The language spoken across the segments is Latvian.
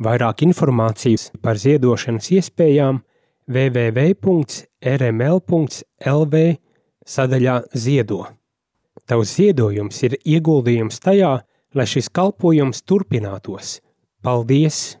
Vairāk informācijas par ziedošanas iespējām www.rml.lv sadaļā Ziedo. Tavs ziedojums ir ieguldījums tajā, lai šis kalpojums turpinātos. Paldies!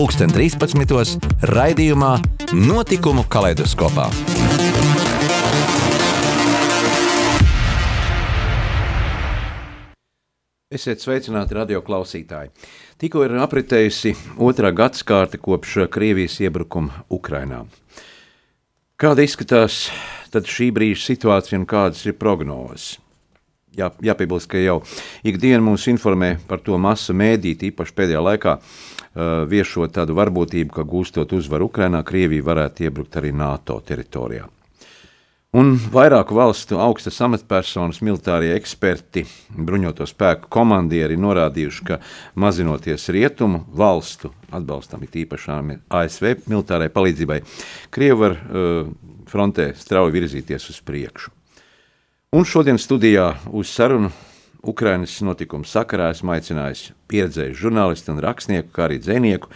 pulksten 13. raidījumā Notikumu kaleidoskopā. Esiet sveicināti radio klausītāji. Tikko ir apritējusi otrā gadsimta kopš Krievijas iebrukuma Ukrajinā. Kāda izskatās šī brīža situācija un kādas ir prognozes? Jā, jāpiebilst, ka jau ikdiena mūs informē par to masu mēdīti, īpaši pēdējā laikā, viešot tādu varbūtību, ka gūstot uzvaru Ukrajinā, Krievija varētu iebrukt arī NATO teritorijā. Un vairāku valstu augstas amatpersonas, militārie eksperti, bruņoto spēku komandieri norādījuši, ka mazinoties rietumu valstu atbalstam, it īpašām ASV militārai palīdzībai, Krievi var uh, frontē strauji virzīties uz priekšu. Un šodien studijā uz sarunu Ukraiņas notikumu sakarā esmu aicinājis pieredzējušu žurnālistu un rakstnieku, kā arī dzinieku,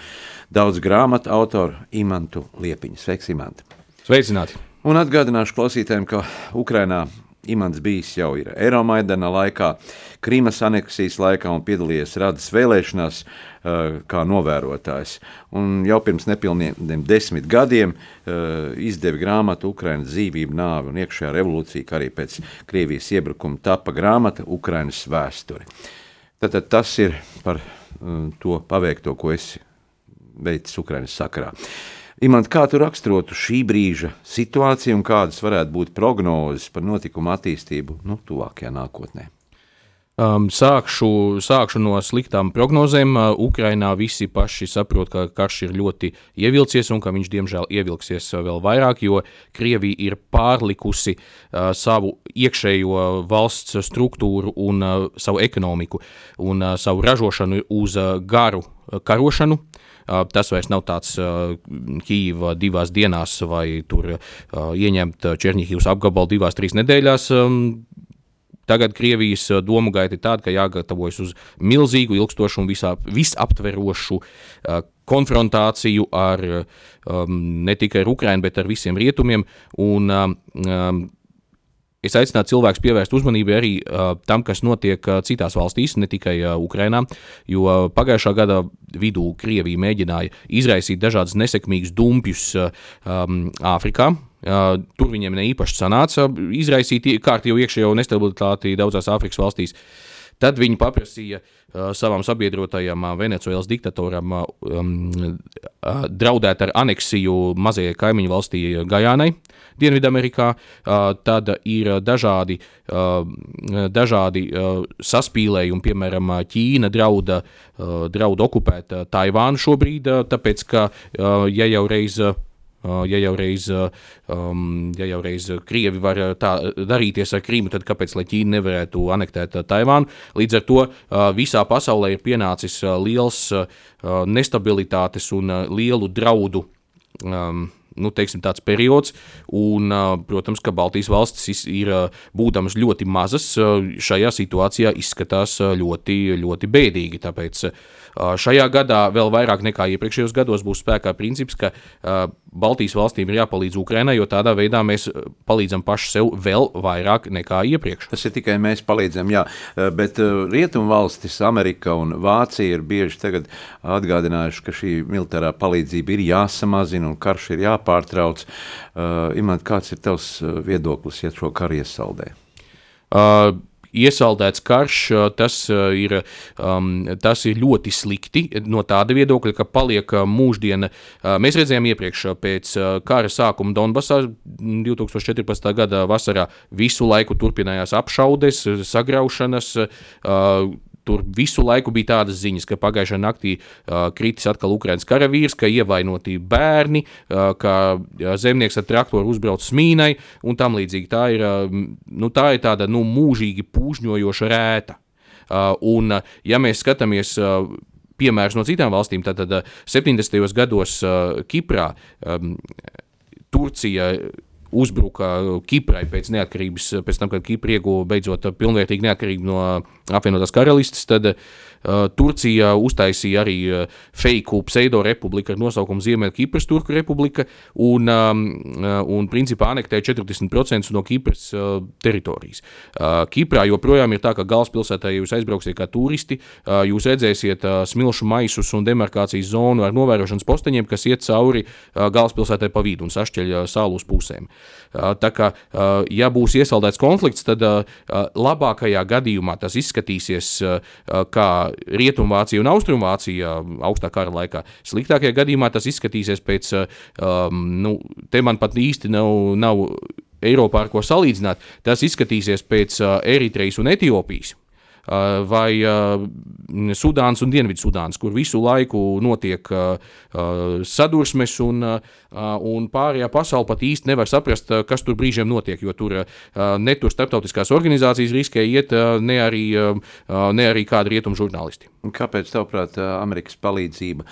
daudz grāmatu autoru Imantu Liepiņu. Sveiks, Imants! Sveicināti! Un atgādināšu klausītājiem, ka Ukrainā Imants bijis jau ir Eiromaidana laikā, Krīmas aneksijas laikā un piedalījies radas vēlēšanās uh, kā novērotājs. Un jau pirms nepilniem desmit gadiem uh, izdeva grāmatu Ukrainas dzīvība, nāve un iekšējā revolūcija, kā arī pēc Krievijas iebrukuma tapa grāmata Ukrainas vēsture. Tātad tas ir par uh, to paveikto, ko es veicu Ukrainas sakarā. Imants, kā tu raksturotu šī brīža situāciju un kādas varētu būt prognozes par notikumu attīstību nu, tuvākajā nākotnē? Um, sākšu, sākšu no sliktām prognozēm. Uh, Ukrainā visi paši saprot, ka karš ir ļoti ievilcies un ka viņš diemžēl ievilksies uh, vēl vairāk, jo Krievija ir pārlikusi uh, savu iekšējo valsts struktūru un uh, savu ekonomiku un uh, savu ražošanu uz uh, garu karošanu. Tas vairs nav tāds Kīva divās dienās vai tur ieņemt Černihīvas apgabalu divās, trīs nedēļās. Tagad Krievijas domu gaita ir tāda, ka jāgatavojas uz milzīgu, ilgstošu un visā, visaptverošu uh, konfrontāciju ar um, ne tikai ar Ukrajinu, bet ar visiem rietumiem. Un, um, Es aicinātu cilvēkus pievērst uzmanību arī uh, tam, kas notiek uh, citās valstīs, ne tikai uh, Ukrajinā, jo pagājušā gada vidū Krievija mēģināja izraisīt dažādas nesekmīgas dumpjus uh, um, Āfrikā. Uh, tur viņiem ne īpaši sanāca izraisīt kārtīgi iekšējo nestabilitāti daudzās Āfrikas valstīs. Tad viņi paprasīja uh, savam sabiedrotajam uh, Venecijas diktatoram uh, um, uh, draudēt ar aneksiju mazajai kaimiņu valstī Gajānai. Uh, Dienvidamerikā, tad ir dažādi, dažādi saspīlējumi, piemēram, Ķīna drauda, drauda okupēt Taivānu šobrīd, tāpēc ka, ja jau reiz ja jau reiz, um, ja jau reiz Krievi var tā darīties ar Krīmu, tad kāpēc lai Ķīna nevarētu anektēt Taivānu? Līdz ar to uh, visā pasaulē ir pienācis uh, liels uh, nestabilitātes un lielu draudu um, nu, teiksim, tāds periods. Un, protams, ka Baltijas valstis ir būdamas ļoti mazas, šajā situācijā izskatās ļoti, ļoti bēdīgi. Tāpēc šajā gadā vēl vairāk nekā iepriekšējos gados būs spēkā princips, ka Baltijas valstīm ir jāpalīdz Ukraiņai, jo tādā veidā mēs palīdzam paši sev vēl vairāk nekā iepriekš. Tas ir tikai mēs palīdzam, jā, bet rietumu valstis, Amerika un Vācija ir bieži atgādinājuši, ka šī militārā palīdzība ir jāsamazina un karš ir jāpārtrauc. Uh, Imant, kāds ir tavs uh, viedoklis, ja šo karu iesaldē? Uh, iesaldēts karš, tas ir, um, tas ir ļoti slikti no tāda viedokļa, ka paliek mūždiena. Mēs redzējām iepriekš pēc kara sākuma Donbasā 2014. gada vasarā visu laiku turpinājās apšaudes, sagraušanas Tur visu laiku bija tādas ziņas, ka pagājušajā naktī uh, kritis atkal Ukraiņas karavīrs, ka ievainoti bērni, uh, ka zemnieks ar traktoru uzbraucis mīnai un tam līdzīgi. Tā ir, uh, nu, tā ir tāda nu, mūžīgi pūžņojoša rēta. Uh, un, uh, ja mēs skatāmies uh, piemērus no citām valstīm, tad, tad 70. gados Kiprā um, Turcija uzbruka Kiprai pēc neatkarības, pēc tam, kad Kipra ieguva beidzot pilnvērtīgi neatkarību no apvienotās karalistes, tad uh, Turcija uztaisīja arī uh, fake pseido republiku ar nosaukumu Ziemeļkipras Turku republika un, um, uh, un principā anektēja 40% no Kipras uh, teritorijas. Uh, Kiprā joprojām ir tā, ka galvaspilsētā, ja jūs aizbrauksiet kā turisti, uh, jūs redzēsiet uh, smilšu maisus un demarkācijas zonu ar novērošanas posteņiem, kas iet cauri uh, galvaspilsētai pa vidu un sašķeļ uh, salu uz pusēm. Uh, tā kā, uh, ja būs iesaldēts konflikts, tad uh, labākajā gadījumā tas izskatās izskatīsies kā Rietumvācija un Austrumvācija augstā kara laikā. Sliktākajā gadījumā tas izskatīsies pēc, um, nu, te man pat īsti nav. nav Eiropā ar ko salīdzināt, tas izskatīsies pēc Eritrejas un Etiopijas vai Sudānas un Dienvidsudānas, kur visu laiku notiek sadursmes, un, un pārējā pasaule pat īsti nevar saprast, kas tur brīžiem notiek, jo tur ne tur starptautiskās organizācijas riskē iet, ne arī, ne arī kādi rietumu žurnālisti. Kāpēc, tavuprāt, Amerikas palīdzība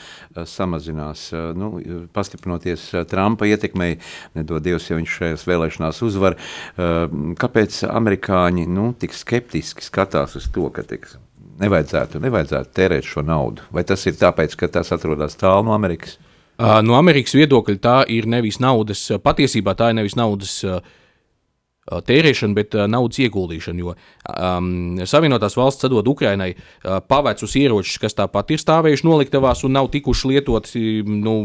samazinās? Nu, pastiprinoties Trumpa ietekmei, nedod Dievs, ja viņš šajās vēlēšanās uzvar, kāpēc amerikāņi nu, tik skeptiski skatās uz to? ka tiks, nevajadzētu, nevajadzētu tērēt šo naudu? Vai tas ir tāpēc, ka tas atrodas tālu no Amerikas? No Amerikas viedokļa tā ir nevis naudas, patiesībā tā ir nevis naudas tērēšana, bet naudas ieguldīšana. Jo um, Savienotās valsts dod Ukrainai uh, pavecus ieročus, kas tāpat ir stāvējuši noliktavās un nav tikuši lietoti nu,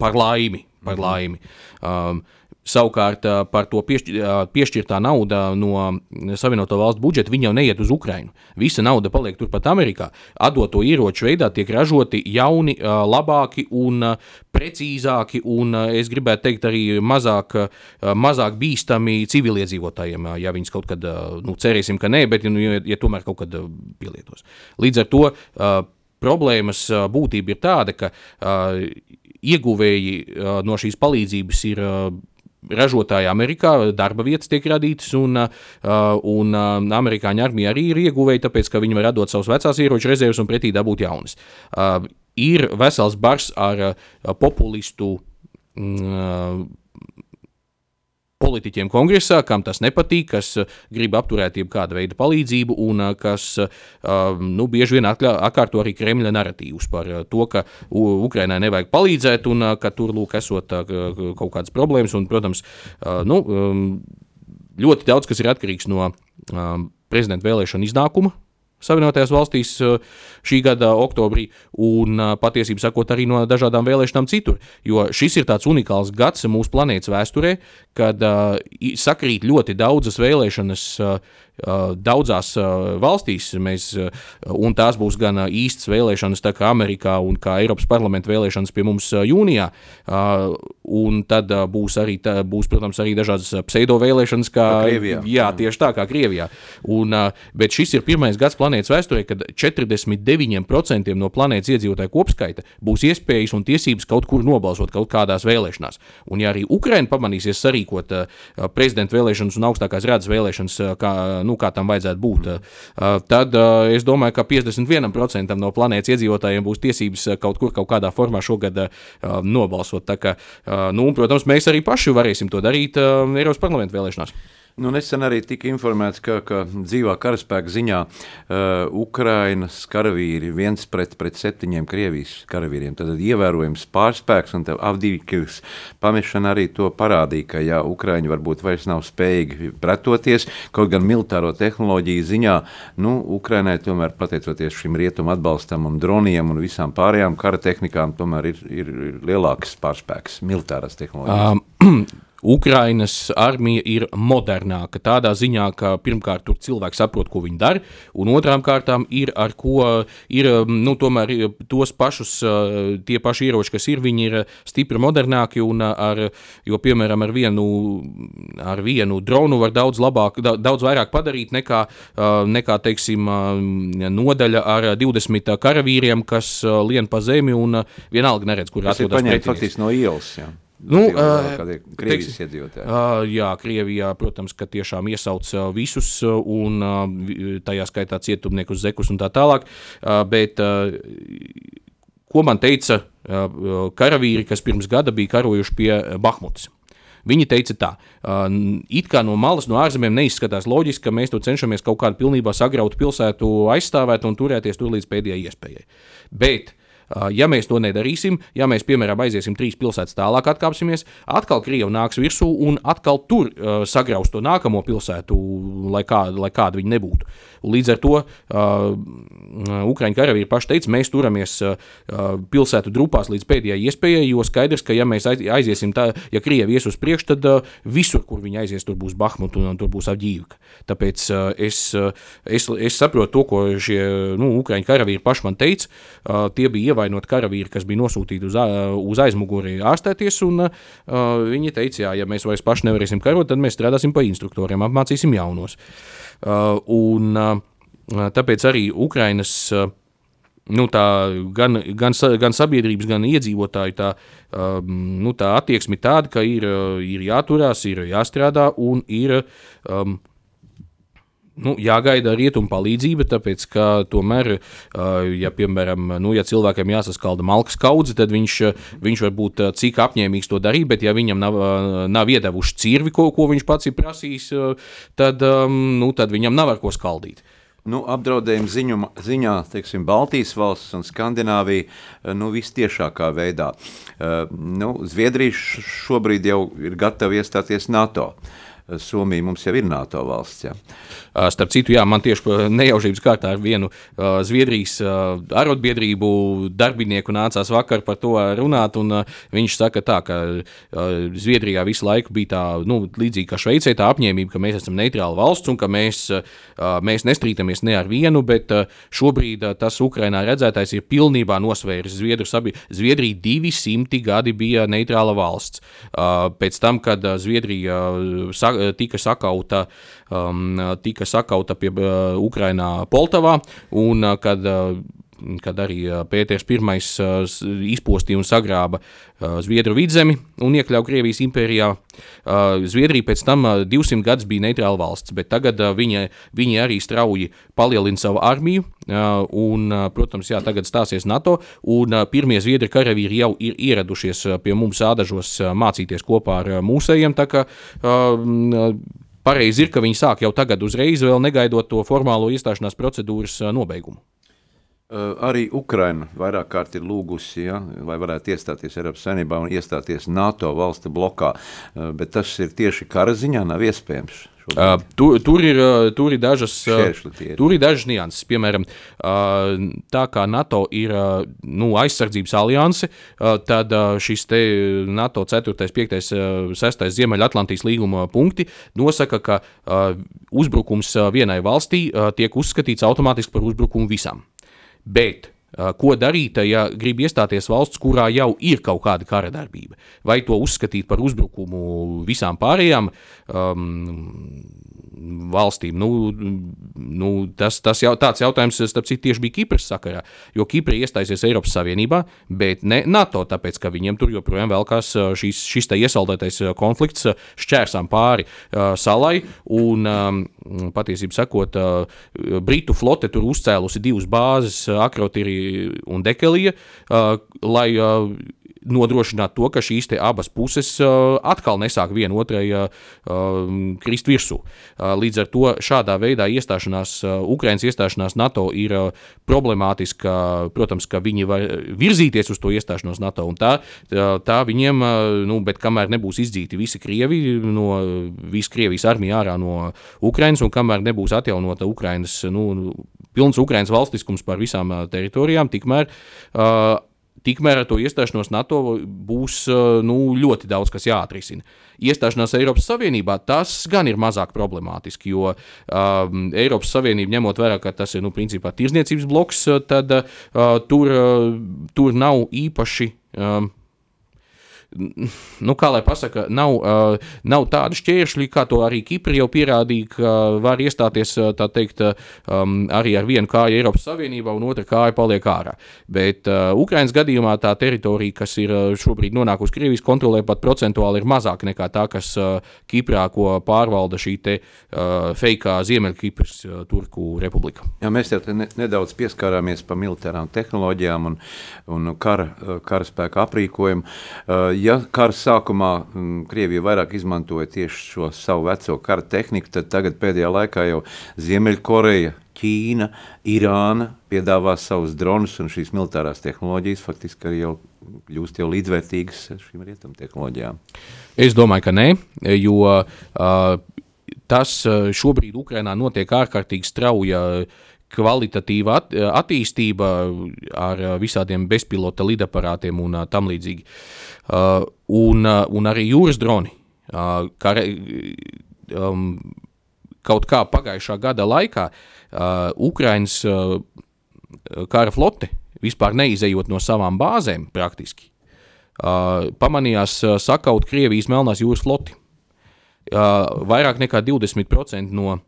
par laimi. Par mhm. laimi. Um, Savukārt par to piešķirtā nauda no Savienoto valstu budžeta jau neiet uz Ukrajinu. Visa nauda paliek turpat Amerikā. Atdoto ieroču veidā tiek ražoti jauni, labāki un precīzāki, un es gribētu teikt, arī mazāk, mazāk bīstami civiliedzīvotājiem, ja viņas kaut kad, nu, cerēsim, ka nē, bet nu, ja, ja tomēr kaut kad pielietos. Līdz ar to problēmas būtība ir tāda, ka ieguvēji no šīs palīdzības ir ražotāji Amerikā, darba vietas tiek radītas, un, uh, un uh, amerikāņu armija arī ir ieguvēja, tāpēc, ka viņi var atdot savus vecās ieroču rezerves un pretī dabūt jaunas. Uh, ir vesels bars ar populistu mm, politiķiem kongresā, kam tas nepatīk, kas uh, grib apturēt jebkāda veida palīdzību un uh, kas uh, nu, bieži vien atkārto arī Kremļa narratīvus par to, ka Ukrainai nevajag palīdzēt un ka tur lūk esot kaut kādas problēmas. Un, protams, nu, um, ļoti daudz kas ir atkarīgs no um, prezidenta vēlēšana iznākuma. Savienotajās valstīs šī gada oktobrī, un patiesībā sakot, arī no dažādām vēlēšanām citur. Jo šis ir tāds unikāls gads mūsu planētas vēsturē, kad uh, sakrīt ļoti daudzas vēlēšanas uh, daudzās valstīs, mēs, un tās būs gan īstas vēlēšanas, tā kā Amerikā un kā Eiropas parlamenta vēlēšanas pie mums jūnijā, un tad būs arī, tā, būs, protams, arī dažādas pseido vēlēšanas, kā, Krievijā. Jā, tieši tā kā Krievijā. Un, bet šis ir pirmais gads planētas vēsturē, kad 49% no planētas iedzīvotāju kopskaita būs iespējas un tiesības kaut kur nobalsot kaut kādās vēlēšanās. Un ja arī Ukraina pamanīsies sarīkot rīkot prezidenta vēlēšanas un augstākās redzes vēlēšanas, kā, nu, kā tam vajadzētu būt, uh, tad es domāju, ka 51% no planētas iedzīvotājiem būs tiesības kaut kur, kaut kādā formā šogad nobalsot. Tā kā, nu, protams, mēs arī paši varēsim to darīt Eiropas parlamenta vēlēšanās. Nu, nesen arī tika informēts, ka, ka dzīvā karaspēka ziņā uh, Ukrainas karavīri viens pret, pret septiņiem Krievijas karavīriem. Tad ievērojams pārspēks un Avdīvkas pamešana arī to parādīja, ka jā, Ukraiņi varbūt vairs nav spējīgi pretoties, kaut gan militāro tehnoloģiju ziņā, nu, Ukrainai tomēr pateicoties šim rietumu atbalstam un droniem un visām pārējām kara tehnikām, tomēr ir, ir, ir lielāks pārspēks militārās tehnoloģijas. Um. Ukrainas armija ir modernāka. Tādā ziņā, ka pirmkārt tur cilvēki saprot, ko viņi dara, un otrām kārtām ir ar ko ir nu, tomēr tos pašus, tie paši ieroči, kas ir, viņi ir stipri modernāki, un ar, jo, piemēram, ar vienu, ar vienu dronu var daudz labāk, daudz vairāk padarīt nekā, nekā teiksim, nodaļa ar 20 karavīriem, kas lien pa zemi un vienalga neredz, kur atrodas pretinieks. Faktiski no ielas. Jā. Nu, uh, Krievijas teiks, iedzīvotāji. Uh, jā, Krievijā, protams, ka tiešām iesauc uh, visus, un uh, tajā skaitā cietumniekus, zekus un tā tālāk. Uh, bet, uh, ko man teica uh, karavīri, kas pirms gada bija karojuši pie Bahmutas? Viņi teica, tā, it kā no malas, no ārzemēm neizskatās loģiski, ka mēs tur cenšamies kaut kādu pilnībā sagrautu pilsētu aizstāvēt un turēties tur līdz pēdējai iespējai. Bet Ja mēs to nedarīsim, ja mēs, piemēram, aiziesim trīs pilsētas tālāk, atkāpsimies, atkal Krievija nāks virsū un atkal tur uh, sagraus to nākamo pilsētu, lai, kā, lai kāda viņa nebūtu. Līdz ar to uh, Ukraiņu karavīri paši teica, mēs turamies uh, pilsētu grupās līdz pēdējai iespējai, jo skaidrs, ka ja mēs aiziesim tā, ja Krievija ies uz priekšu, tad uh, visur, kur viņi aizies, tur būs Bahmut un, un tur būs Avģīvka. Tāpēc uh, es, uh, es, es saprotu to, ko šie nu, Ukraiņu karavīri paši man teica. Uh, tie bija ievainot karavīri, kas bija nosūtīti uz, uz aizmuguri ārstēties. Un, uh, viņi teica, jā, ja mēs vairs paši nevarēsim karot, tad mēs strādāsim pa instruktoriem, apmācīsim jaunos. Uh, un, uh, tāpēc arī Ukrainas. Uh, nu, tā, gan, gan, gan sabiedrības, gan iedzīvotāju tā, um, nu, tā attieksme tāda, ka ir, ir jāturās, ir jāstrādā un ir um, nu, jāgaida rietumu palīdzība, tāpēc ka tomēr, ja, piemēram, nu, ja cilvēkiem jāsaskalda malkas kaudze, tad viņš, viņš var būt cik apņēmīgs to darīt, bet ja viņam nav, nav iedevuši cirvi, ko, ko viņš pats ir prasījis, tad, nu, tad viņam nav ar ko skaldīt. Nu, apdraudējuma ziņu, ziņā teiksim, Baltijas valsts un Skandināvija nu, vistiešākā veidā. Uh, nu, Zviedrija šobrīd jau ir gatava iestāties NATO. Uh, Somija mums jau ir NATO valsts. Ja. Starp citu, jā, man tieši nejaušības kārtā ar vienu uh, Zviedrijas uh, arotbiedrību darbinieku nācās vakar par to runāt, un uh, viņš saka tā, ka Zviedrijā visu laiku bija tā, nu, līdzīgi kā Šveicē, tā apņēmība, ka mēs esam neitrāla valsts un ka mēs, mēs nestrīdamies ne ar vienu, bet šobrīd tas Ukrainā redzētais ir pilnībā nosvēris Zviedru sabiedrību. Zviedrija 200 gadi bija neitrāla valsts. Pēc tam, kad Zviedrija tika sakauta, tika sakauta pie uh, Ukrainā Poltavā, un uh, kad uh, kad arī Pēters I izpostīja un sagrāba Zviedru vidzemi un iekļāva Krievijas impērijā. Zviedrija pēc tam 200 gadus bija neitrāla valsts, bet tagad viņa, viņi arī strauji palielina savu armiju. Un, protams, jā, tagad stāsies NATO, un pirmie zviedru karavīri jau ir ieradušies pie mums ādažos mācīties kopā ar mūsējiem pareizi ir, ka viņi sāk jau tagad, uzreiz, vēl negaidot to formālo iestāšanās procedūras nobeigumu. Uh, arī Ukraina vairāk kārt ir lūgusi, ja, lai varētu iestāties Eiropas Savienībā un iestāties NATO valstu blokā, uh, bet tas ir tieši kara ziņā nav iespējams. Uh, tur, tur, ir, tur, ir dažas, tur ir dažas nianses. Piemēram, uh, tā kā NATO ir uh, nu, aizsardzības alianse, tad šis NATO 4, 5, 6 Ziemeļatlantijas līguma punkti nosaka, ka uzbrukums vienai valstī tiek uzskatīts automātiski par uzbrukumu visam. Bet Ko darīt, ja grib iestāties valsts, kurā jau ir kaut kāda kara darbība? Vai to uzskatīt par uzbrukumu visām pārējām um, valstīm. Nu, nu, tas tas jau, tāds jautājums, starp citu, tieši bija Kipras sakarā. Jo Kipra iestājusies Eiropas Savienībā, bet ne NATO, tāpēc ka viņiem tur joprojām velkās šis, šis iesaldētais konflikts šķērsām pāri salai. Un, patiesībā sakot, Britu flote tur uzcēlusi divas bāzes, Akrotiri un Dekelija, lai nodrošināt to, ka šīs abas puses uh, atkal nesāk viena otrai uh, um, krist virsū. Līdz ar to šādā veidā iestāšanās, Ukraiņas iestāšanās NATO ir problemātiska. Protams, ka viņi var virzīties uz to iestāšanos NATO, un tā, tā viņiem, nu, bet kamēr nebūs izdzīti visi krievi no visas Krievijas armija ārā no Ukraiņas, un kamēr nebūs atjaunota Ukraiņas, nu, pilns Ukraiņas valstiskums par visām teritorijām, tikmēr uh, Tikmēr ar to iestāšanos NATO būs nu, ļoti daudz kas jāatrisina. Iestāšanās Eiropas Savienībā tas gan ir mazāk problemātiski, jo um, Eiropas Savienība, ņemot vērā, ka tas ir nu, principā tirzniecības bloks, tad uh, tur, uh, tur nav īpaši. Um, nu, kā lai pasaka, nav, uh, nav tādu šķēršļu, kā to arī Kipra jau pierādīja, ka var iestāties tā teikt, um, arī ar vienu kāju Eiropas Savienībā un otra kāja paliek ārā. Bet uh, Ukrainas gadījumā tā teritorija, kas ir šobrīd nonākusi Krievijas kontrolē, pat procentuāli ir mazāka nekā tā, kas uh, Kiprā, ko pārvalda šī te uh, feikā Ziemeļkipras uh, Turku republika. Jā, mēs jau ne, nedaudz pieskārāmies pa militārām tehnoloģijām un, un kara, kara spēka aprīkojumu. Uh, ja kara sākumā mm, Krievija vairāk izmantoja tieši šo savu veco kara tehniku, tad tagad pēdējā laikā jau Ziemeļkoreja, Ķīna, Irāna piedāvā savus dronus un šīs militārās tehnoloģijas faktiski arī jau kļūst jau līdzvērtīgas šīm rietumtehnoloģijām. Es domāju, ka nē, jo uh, tas šobrīd Ukrainā notiek ārkārtīgi strauja uh, kvalitatīva at, attīstība ar visādiem bezpilota lidaparātiem un tam līdzīgi. Un, un arī jūras droni. Kā, um, kaut kā pagājušā gada laikā Ukraiņas kara flote, vispār neizejot no savām bāzēm, praktiski pamanījās sakaut Krievijas Melnās jūras floti. Vairāk nekā 20% no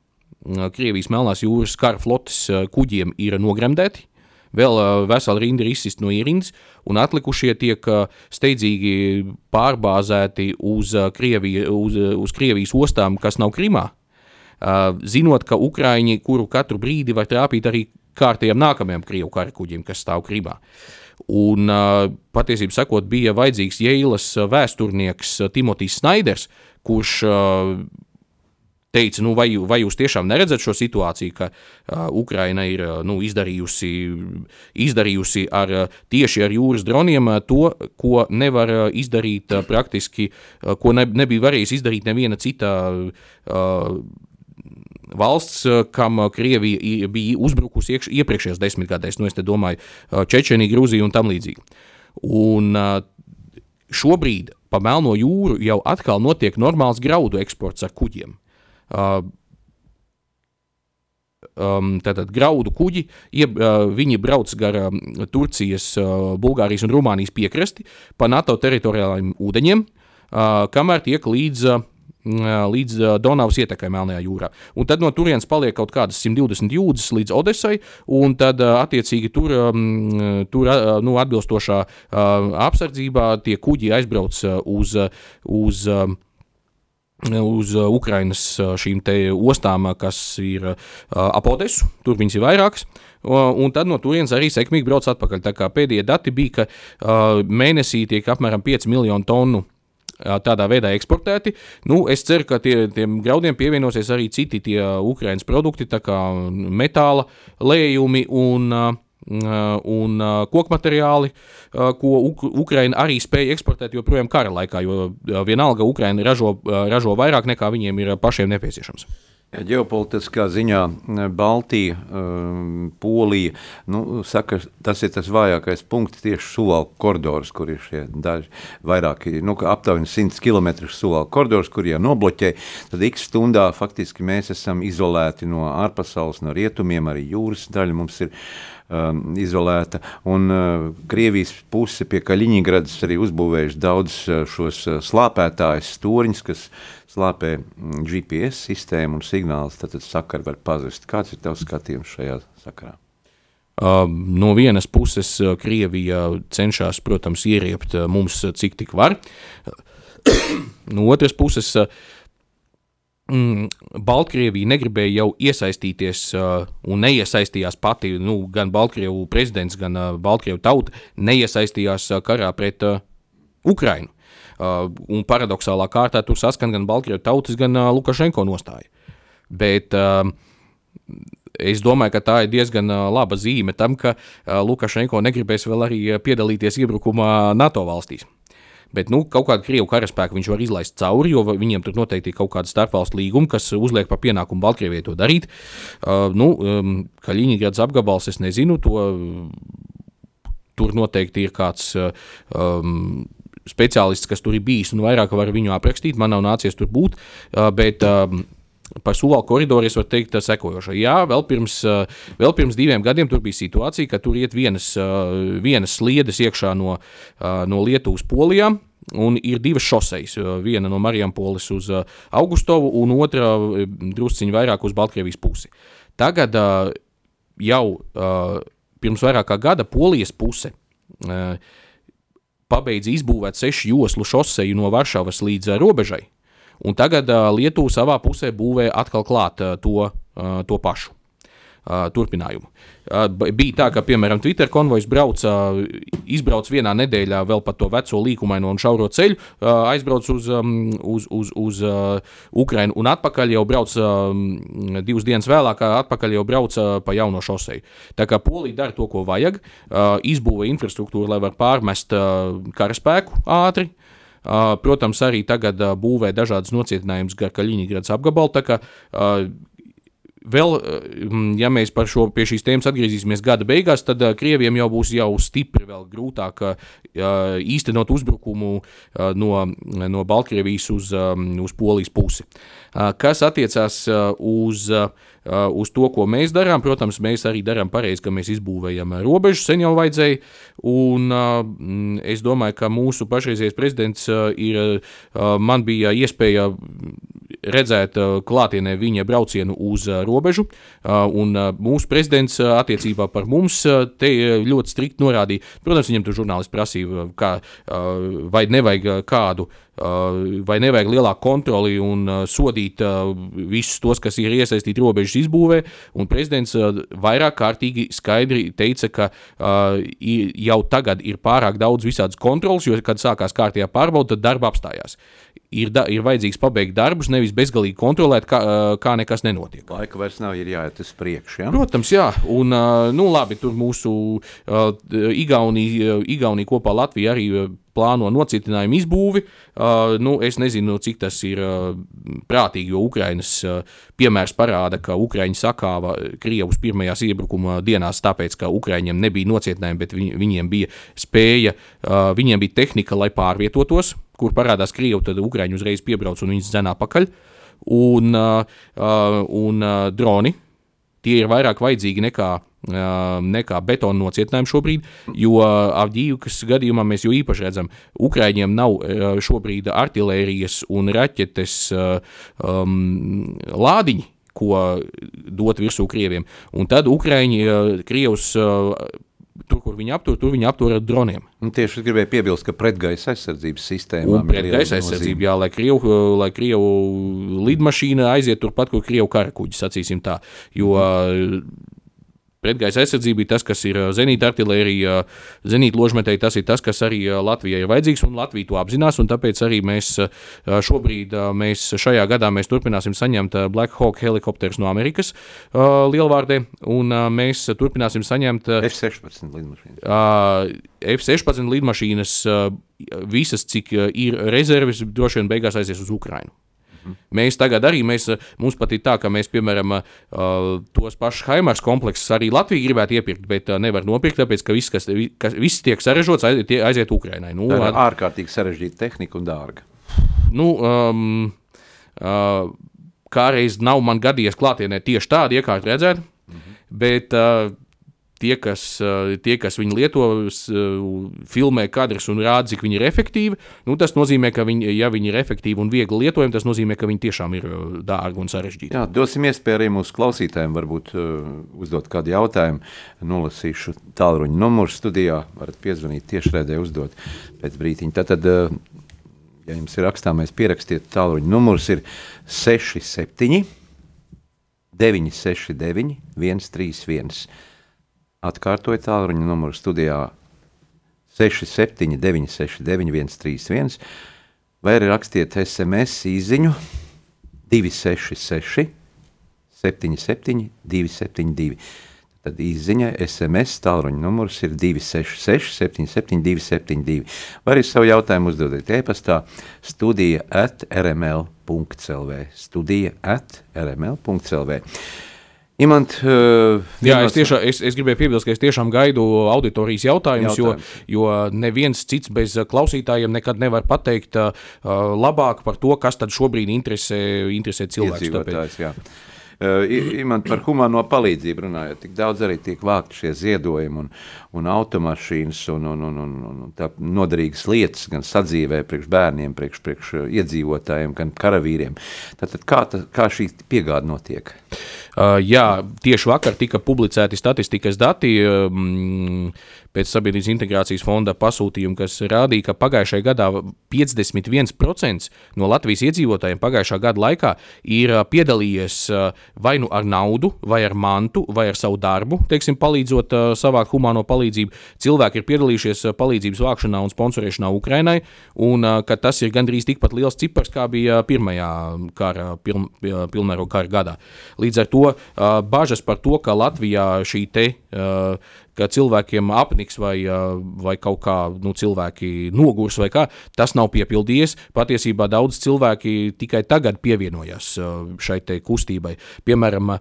Krievijas Melnās jūras kara flotes kuģiem ir nogremdēti. Vēl vesela rinda ir izsist no ierindas, un atlikušie tiek steidzīgi pārbāzēti uz, Krieviju, uz, uz Krievijas ostām, kas nav Krimā. Zinot, ka Ukrāņi, kuru katru brīdi var trāpīt arī kārtējiem nākamajiem krievu karakuģiem, kas stāv Krimā. Un, patiesībā sakot, bija vajadzīgs Jēlas vēsturnieks Timotijs Snaiders, kurš teica, nu, vai, vai jūs tiešām neredzat šo situāciju, ka uh, Ukraina ir uh, nu, izdarījusi, izdarījusi ar, uh, tieši ar jūras droniem uh, to, ko nevar uh, izdarīt uh, praktiski, uh, ko ne, nebija varējis izdarīt neviena cita. Uh, valsts, kam Krievija bija uzbrukusi iekš, iepriekšējās desmitgadēs, nu es te domāju, Čečenija, Grūzija un tam līdzīgi. Un šobrīd pa Melno jūru jau atkal notiek normāls graudu eksports ar kuģiem. Uh, um, tātad graudu kuģi, ieb, uh, viņi brauc gar um, Turcijas, uh, Bulgārijas un Rumānijas piekrasti pa NATO teritoriālajiem ūdeņiem, uh, kamēr tiek līdz, uh, līdz uh, Donavas ietekai Melnajā jūrā. Un tad no turienes paliek kaut kādas 120 jūdzes līdz Odesai, un tad uh, attiecīgi tur, um, tur uh, nu, atbilstošā uh, apsardzībā tie kuģi aizbrauc uh, uz, uh, uz uh, uz uh, Ukrainas uh, šīm ostām, uh, kas ir ap Odesu. Tur viņas ir vairākas. Un tad no turienes arī sekmīgi brauc atpakaļ. Pēdējie dati bija, ka mēnesī tiek apmēram 5 miljonu tonu tādā veidā eksportēti. Nu, es ceru, ka tie, tiem graudiem pievienosies arī citi tie Ukraiņas produkti, kā metāla lējumi un uh, un koku materiāli, ko Uk Ukraina arī spēja eksportēt joprojām kara laikā, jo vienalga Ukraina ražo, ražo vairāk nekā viņiem ir pašiem nepieciešams. Ja, ģeopolitiskā ziņā Baltija, Polija, nu, saka, tas ir tas vājākais punkts tieši Suvalku koridors, kur ir šie daži vairāki, nu, aptuveni 100 km Suvalku koridors, kur ja nobloķē, tad x stundā faktiski mēs esam izolēti no ārpasaules, no rietumiem, arī jūras daļa mums ir um, izolēta. Un uh, Krievijas puse pie Kaļiņģeradas arī uzbūvējuši daudz uh, šos uh, slāpētājus stūriņus, kas slāpē mm, GPS sistēmu un signālus, tad, tad sakari var pazust. Kāds ir tavs skatījums šajā sakarā? Uh, no vienas puses, uh, Krievija cenšas, protams, ieriept uh, mums cik tik var. no otras puses, uh, Baltkrievija negribēja jau iesaistīties uh, un neiesaistījās pati, nu, gan Baltkrievu prezidents, gan uh, Baltkrievu tauta neiesaistījās uh, karā pret uh, Ukrainu. Uh, un paradoxālā kārtā tur saskan gan Baltkrievu tautas, gan uh, Lukašenko nostāja. Bet uh, es domāju, ka tā ir diezgan uh, laba zīme tam, ka uh, Lukašenko negribēs vēl arī piedalīties iebrukumā NATO valstīs. Bet nu, kaut kādu krievu karaspēku viņš var izlaist cauri, jo viņiem tur noteikti ir kaut kāda starpvalstu līguma, kas uzliek par pienākumu Baltkrievijai to darīt. Uh, nu, um, Kaļiņģerāds apgabals, es nezinu, to tur noteikti ir kāds. Um, Speciālists, kas tur ir bijis, un vairāk var viņu aprakstīt. Man nav nācies tur būt, uh, bet um, Par Sulalu koridoru es varu teikt, tā sekojoša. Jā, vēl pirms, vēl pirms diviem gadiem tur bija situācija, ka tur iet vienas, vienas sliedes iekšā no, no Lietuvas polijā. Un ir divas šoseis. Viena no Marijampolis uz Augustovu, un otra drusciņā vairāk uz Baltkrievijas pusi. Tagad jau pirms vairāk kā gada Polijas puse pabeidza izbūvēt sešu joslu šoseju no Varšavas līdz robežai. Un tagad Lietuva savā pusē būvē atkal klāt to, to pašu. Turpinājumu. Bija tā, ka, piemēram, Twitter konvojs brauca, izbrauc vienā nedēļā vēl pa to veco līkumaino un šauro ceļu, aizbrauc uz, uz, uz, uz Ukrajinu un atpakaļ jau brauc divas dienas vēlāk, atpakaļ jau brauc pa jauno šoseju. Tā kā Polija dara to, ko vajag, izbūvē infrastruktūru, lai var pārmest karaspēku ātri, Protams, arī tagad būvē dažādas nocietinājumus gar Kaļiņģerads apgabalu. Tā kā vēl, ja mēs par šo pie šīs tēmas atgriezīsimies gada beigās, tad Krievijam jau būs jau stipri vēl grūtāk īstenot uzbrukumu no, no Baltkrievijas uz, uz Polijas pusi. Kas attiecās uz Uh, uz to, ko mēs darām. Protams, mēs arī darām pareizi, ka mēs izbūvējam robežu, sen jau vajadzēja. Un uh, es domāju, ka mūsu pašreizējais prezidents ir, man bija iespēja redzēt klātienē viņa braucienu uz robežu, un mūsu prezidents attiecībā par mums te ļoti strikt norādīja, protams, viņam tur žurnālisti prasīja, kā, vai nevajag kādu vai nevajag lielāku kontroli un sodīt visus tos, kas ir iesaistīti robežas izbūvē. Un prezidents vairāk kārtīgi skaidri teica, ka jau tagad ir pārāk daudz visādas kontrolas, jo, kad sākās kārtējā pārbauda, tad darba apstājās ir, da, ir vajadzīgs pabeigt darbus, nevis bezgalīgi kontrolēt, kā, kā nekas nenotiek. Laika vairs nav, ir jāiet uz priekšu. Ja? Protams, jā, un nu, labi, tur mūsu uh, Igaunija, Igaunija kopā Latvija arī plāno nocitinājumu izbūvi. Uh, nu, es nezinu, cik tas ir uh, prātīgi, jo Ukrainas uh, piemērs parāda, ka Ukraiņi sakāva Krievus pirmajās iebrukuma dienās, tāpēc, ka Ukraiņiem nebija nocietinājumi, bet viņ, viņiem bija spēja, viņiem bija tehnika, lai pārvietotos kur parādās Krievi, tad Ukrāņi uzreiz piebrauc un viņus dzenā pakaļ. Un, uh, un uh, droni tie ir vairāk vajadzīgi nekā, uh, nekā betona nocietinājumi šobrīd, jo Avģīvkas gadījumā mēs jau īpaši redzam, Ukrāņiem nav šobrīd artilērijas un raķetes um, lādiņi, ko dot virsū Krieviem. Un tad Ukrāņi, Krievus tur, kur viņi aptur, tur viņi aptur ar droniem. Un tieši es gribēju piebilst, ka pretgaisa aizsardzības sistēma ir pretgaisa aizsardzība, jā, lai Krievu, lai Krievu lidmašīna aiziet turpat, kur Krievu karakuģis, sacīsim tā. Jo Pretgaisa aizsardzība ir tas, kas ir zenīta artilērija, zenīta ložmetēji, tas ir tas, kas arī Latvijai ir vajadzīgs, un Latvija to apzinās, un tāpēc arī mēs šobrīd, mēs šajā gadā mēs turpināsim saņemt Black Hawk helikopterus no Amerikas lielvārdē, un mēs turpināsim saņemt F-16 lidmašīnas. F-16 lidmašīnas visas, cik ir rezerves, droši vien beigās aizies uz Ukrainu. Mēs tagad arī, mēs, mums pat ir tā, ka mēs, piemēram, tos pašus Haimars kompleksus arī Latvija gribētu iepirkt, bet nevar nopirkt, tāpēc, ka viss, kas, kas viss tiek sarežģīts, aiziet, aiziet Ukrainai. Nu, tā ir ārkārtīgi sarežģīta tehnika un dārga. Nu, um, uh, Kādreiz nav man gadījies klātienē tieši tādu iekārtu redzēt, -hmm. bet uh, tie, kas, eh, tie, kas viņu lieto, eh, filmē kadrus un rāda, cik viņi ir efektīvi, nu, tas nozīmē, ka viņi, ja viņi ir efektīvi un viegli lietojami, tas nozīmē, ka viņi tiešām ir eh, dārgi un sarežģīti. Jā, dosim iespēju arī mūsu klausītājiem varbūt uzdot kādu jautājumu. Nolasīšu tālruņa numuru studijā, varat piezvanīt tiešraidē uzdot pēc brītiņa. Tātad, ja jums ir rakstāmais pierakstiet, tālruņa numurs ir 67 969 131. Atkārtoju tālruņa numuru studijā 679, 669, 131, vai arī rakstiet SMS īsiņu 266, 77, 272. Tad īsiņa SMS tālruņa numurs ir 266, 77, 272. Vai arī savu jautājumu uzdodiet e-pastā studija at rml.clv. Studija at rml.clv. Imant, uh, Jā, es, tiešā, es, es gribēju piebilst, ka es tiešām gaidu auditorijas jautājumus, Jautājums. jo, jo neviens cits bez klausītājiem nekad nevar pateikt uh, labāk par to, kas tad šobrīd interesē, interesē cilvēkus. Uh, Imant par humano palīdzību runājot, tik daudz arī tiek vākti šie ziedojumi un, un automašīnas un, un, un, un, un tā noderīgas lietas gan sadzīvē priekš bērniem, priekš, priekš iedzīvotājiem, gan karavīriem. Tātad kā, tā, kā šī piegāda notiek? Uh, jā, tieši vakar tika publicēti statistikas dati. Pēc Sabiedrības integrācijas fonda pasūtījuma, kas rādīja, ka pagājušajā gadā 51% no Latvijas iedzīvotājiem pagājušā gada laikā ir piedalījies vai nu ar naudu, vai ar mantu, vai ar savu darbu, teiksim, palīdzot savākt humāno palīdzību. Cilvēki ir piedalījušies palīdzības vākšanā un sponsorēšanā Ukrainai, un tas ir gandrīz tikpat liels cipars, kā bija pirmajā kara, piln, pilnvaru kara gadā. Līdz ar to bažas par to, ka Latvijā šī te ka cilvēkiem apniks vai, vai kaut kā nu, cilvēki nogurs vai kā, tas nav piepildījies. Patiesībā daudz cilvēki tikai tagad pievienojas šai kustībai. Piemēram,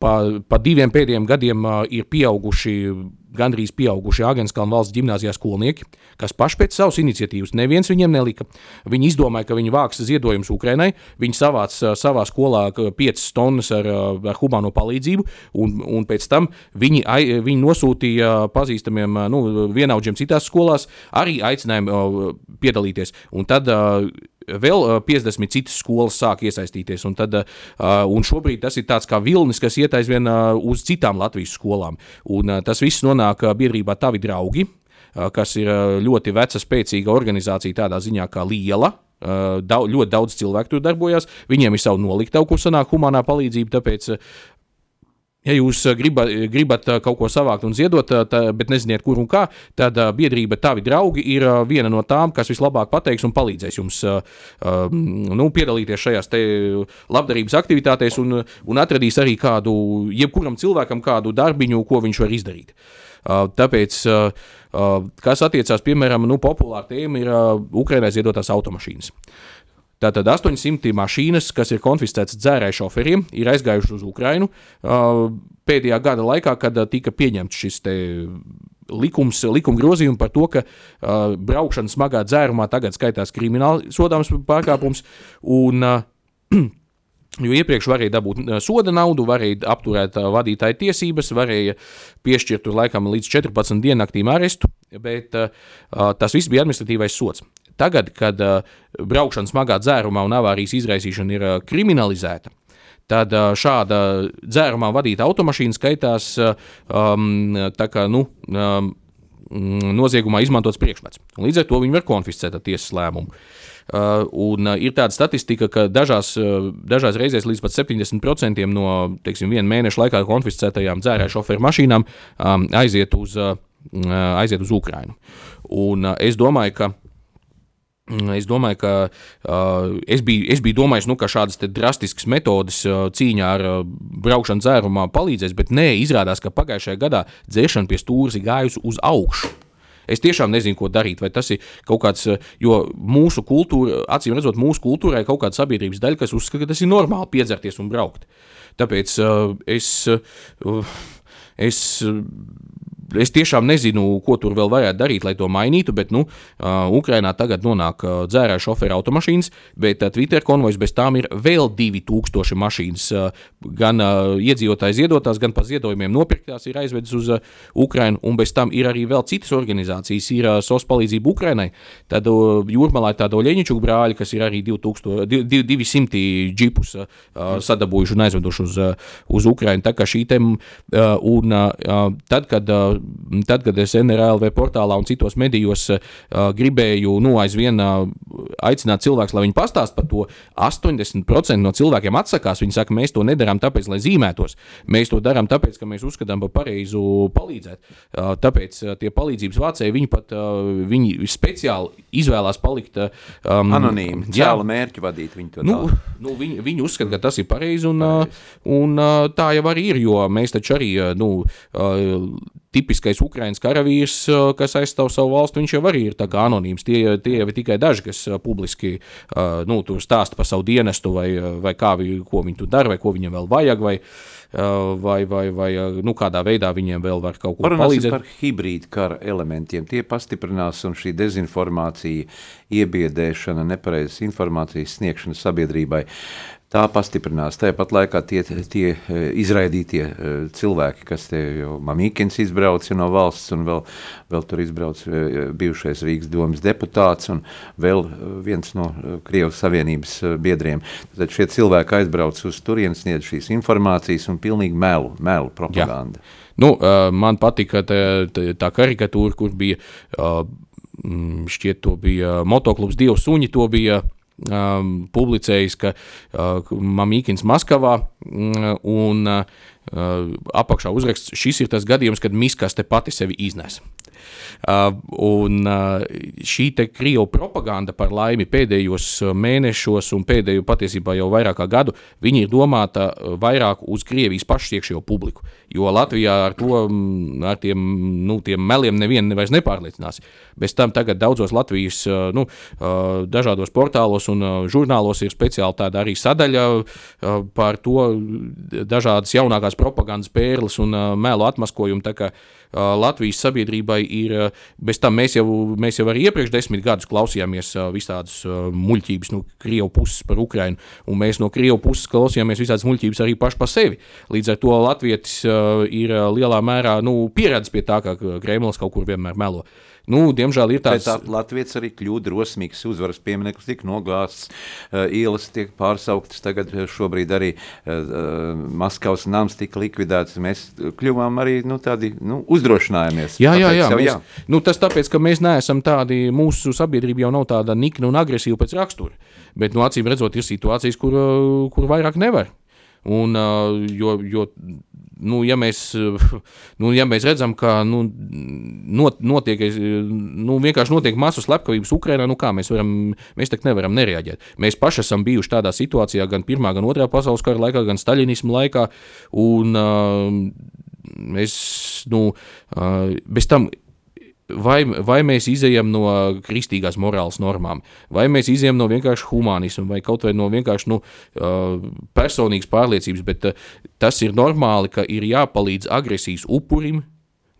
pa, pa diviem pēdējiem gadiem ir pieauguši, gandrīz pieauguši Agenskalna valsts gimnāzijā skolnieki, kas paši pēc savas iniciatīvas neviens viņiem nelika. Viņi izdomāja, ka viņi vāks ziedojumus Ukrainai, viņi savāc uh, savā skolā 5 tonnas ar, ar humāno palīdzību, un, un pēc tam viņi, viņi nosūtīja pazīstamiem nu, vienaudžiem citās skolās arī aicinājumu piedalīties. Un tad vēl 50 citas skolas sāk iesaistīties. Un, tad, un šobrīd tas ir tāds kā vilnis, kas iet aizvien uz citām Latvijas skolām. Un tas viss nonāk biedrībā Tavi draugi, kas ir ļoti veca, spēcīga organizācija tādā ziņā kā liela. Daudz, ļoti daudz cilvēku tur darbojas. Viņiem ir savu noliktavu, kur sanāk humanā palīdzība. Tāpēc Ja jūs eh, gribat, gribat eh, kaut ko savākt un ziedot, eh, tā, bet neziniet, kur un kā, tad biedrība Tavi draugi ir viena no tām, kas vislabāk pateiks un palīdzēs jums nu, piedalīties šajās labdarības aktivitātēs un, un atradīs arī kādu, jebkuram cilvēkam kādu darbiņu, ko viņš var izdarīt. Tāpēc, kas attiecās, piemēram, nu, populāra tēma ir Ukrainai ziedotās automašīnas. Tātad 800 mašīnas, kas ir konfiscētas dzērēju šoferiem, ir aizgājušas uz Ukrajinu pēdējā gada laikā, kad tika pieņemts šis likums, likuma grozījums par to, ka uh, braukšana smagā dzērumā tagad skaitās krimināli sodāms pārkāpums. Un, uh, Jo iepriekš varēja dabūt soda naudu, varēja apturēt vadītāja tiesības, varēja piešķirt laikam līdz 14 diennaktīm arestu, bet uh, tas viss bija administratīvais sots. Tagad, kad uh, braukšana smagā dzērumā un avārijas izraisīšana ir uh, kriminalizēta, tad uh, šāda dzērumā vadīta automašīna skaitās um, kā, nu, um, noziegumā izmantots priekšmets. Līdz ar to viņi var konfiscēt tiesas lēmumu. Uh, un, uh, ir tāda statistika, ka dažās, uh, dažās reizēs līdz pat 70% no teiksim, viena mēneša laikā konfiscētajām dzērēju šoferu mašīnām um, aiziet, uz, uh, aiziet uz Ukrajinu. Un, uh, es domāju, ka Mm, es domāju, ka uh, es, biju, es biju domājis, nu, ka šādas drastiskas metodes uh, cīņā ar uh, braukšanu dzērumā palīdzēs, bet nē, izrādās, ka pagājušajā gadā dzēršana pie stūra ir gājusi uz augšu. Es tiešām nezinu, ko darīt. Vai tas ir kaut kāds, uh, jo mūsu kultūra, acīm redzot, mūsu kultūrā ir kaut kāda sabiedrības daļa, kas uzskata, ka tas ir normāli piedzerties un braukt. Tāpēc uh, es. Uh, es es tiešām nezinu, ko tur vēl varētu darīt, lai to mainītu, bet, nu, Ukrainā tagad nonāk dzērāju šoferu automašīnas, bet Twitter konvojs bez tām ir vēl 2000 mašīnas. Gan iedzīvotāji ziedotās, gan pa ziedojumiem nopirktās ir aizvedis uz Ukrainu, un bez tam ir arī vēl citas organizācijas, ir SOS palīdzība Ukrainai. Tad jūrmalā tāda Oļeņķu brāļi, kas ir arī 2000, 200 džipus sadabūjuši un aizveduši uz, uz Ukrainu. Tā kā šī uh, un tad, kad tad, kad es NRLV portālā un citos medijos uh, gribēju nu, aizvien uh, aicināt cilvēkus, lai viņi pastāst par to, 80% no cilvēkiem atsakās. Viņi saka, mēs to nedarām tāpēc, lai zīmētos. Mēs to darām tāpēc, ka mēs uzskatām par pareizu palīdzēt. Tāpēc tie palīdzības vācēji, viņi pat viņi speciāli izvēlās palikt um, anonīmi, cēlu mērķu vadīt. Viņi, nu, nu, viņi, viņi uzskata, ka tas ir pareizi, un, pareizi. un tā jau arī ir, jo mēs taču arī nu, tipiskais Ukraiņas karavīrs, kas aizstāv savu valstu, viņš jau arī ir anonīms. Tie, tie jau ir tikai daži, kas publiski nu, stāsta par savu dienestu, vai, vai kā, ko viņi tur dara, vai ko viņam vēl vajag. Vai, vai, vai, vai nu, kādā veidā viņiem vēl var kaut ko Parunāsim palīdzēt. par hibrīdu kara elementiem. Tie pastiprinās un šī dezinformācija, iebiedēšana, nepareizas informācijas sniegšana sabiedrībai. Tā pastiprinās. Tāpat laikā tie, tie izraidītie cilvēki, kas te jau Mamīkins izbrauca no valsts, un vēl, vēl tur izbrauca bijušais Rīgas domas deputāts, un vēl viens no Krievijas Savienības biedriem. Tad šie cilvēki aizbrauc uz turienes, sniedz šīs informācijas un pilnīgi melu, melu propaganda. Jā. Nu, man patika tā, tā karikatūra, kur bija šķiet, to bija motoklubs Dievs Suņi, to bija um, publicējis, ka uh, Mamīkins Maskavā un uh, apakšā uzraksts, šis ir tas gadījums, kad miskaste pati sevi iznes. Uh, un uh, šī krievu propaganda par laimi pēdējos mēnešos un pēdējo patiesībā jau vairāk kā gadu, viņi ir domāta vairāk uz Krievijas pašu iekšējo publiku. Jo Latvijā ar, to, ar tiem, nu, tiem meliem nevienu vairs nepārliecinās. Bez tam tagad daudzos Latvijas nu, dažādos portālos un žurnālos ir speciāli tāda arī sadaļa par to dažādas jaunākās propagandas pērles un melu atmaskojumu. Latvijas sabiedrībai ir, bez tam mēs jau, mēs jau arī iepriekš desmit gadus klausījāmies visādas muļķības no Krievijas puses par Ukrajinu, un mēs no Krievijas puses klausījāmies visādas muļķības arī paši par sevi. Līdz ar to Latvijas ir lielā mērā nu, pieredzējis pie tā, ka Kremlis kaut kur vienmēr melo. Nu, diemžēl ir tāds tā, Latvijas arī kļūda drosmīgs, uzvaras piemineklis tika nogāzts, uh, ielas tiek pārsauktas, tagad šobrīd arī uh, Maskavas nams tika likvidēts. Mēs kļuvām arī nu, tādi nu, uzdrošinājāmies. Jā, jā, jā. Mēs, jā. Nu, tas tāpēc, ka mēs neesam tādi, mūsu sabiedrība jau nav tāda nikna un agresīva pēc rakstura. Bet, nu, acīm redzot, ir situācijas, kur, kur vairāk nevar. Un, jo, jo nu, ja, mēs, nu, ja mēs redzam, ka nu, not, notiek, nu, vienkārši notiek masu slepkavības Ukrajinā, nu kā mēs varam, mēs tak nevaram nereaģēt. Mēs paši esam bijuši tādā situācijā gan Pirmā, gan Otrā pasaules kara laikā, gan Staļinismu laikā, un uh, mēs, nu, bez tam vai, vai mēs izējām no kristīgās morāles normām, vai mēs izējām no vienkārši humanisma, vai kaut vai no vienkārši nu, personīgas pārliecības, bet tas ir normāli, ka ir jāpalīdz agresijas upurim.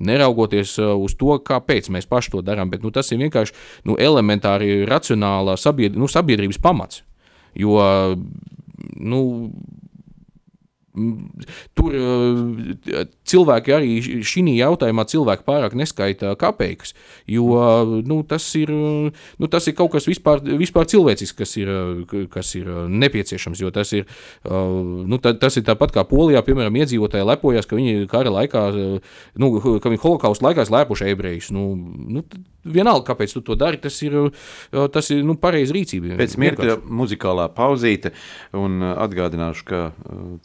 Neraugoties uz to, kāpēc mēs paši to darām, bet nu, tas ir vienkārši nu, elementāri racionāla sabiedr nu, sabiedrības pamats. Jo nu, Tur eh, cilvēki arī šī jautājumā cilvēki pārāk neskaita kapeikas, jo nu, tas, ir, nu, tas ir kaut kas vispār, vispār cilvēcisks, kas ir, kas ir nepieciešams. Tas ir, nu, ta, tas ir tāpat kā Polijā, piemēram, iedzīvotāji lepojas, ka viņi kara laikā, nu, ka viņi holokausta laikā slēpuši ebrejus. Nu, nu, vienalga, kāpēc tu to dari, tas ir, tas ir nu, pareizi rīcība. Pēc mirkļa muzikālā pauzīte un atgādināšu, ka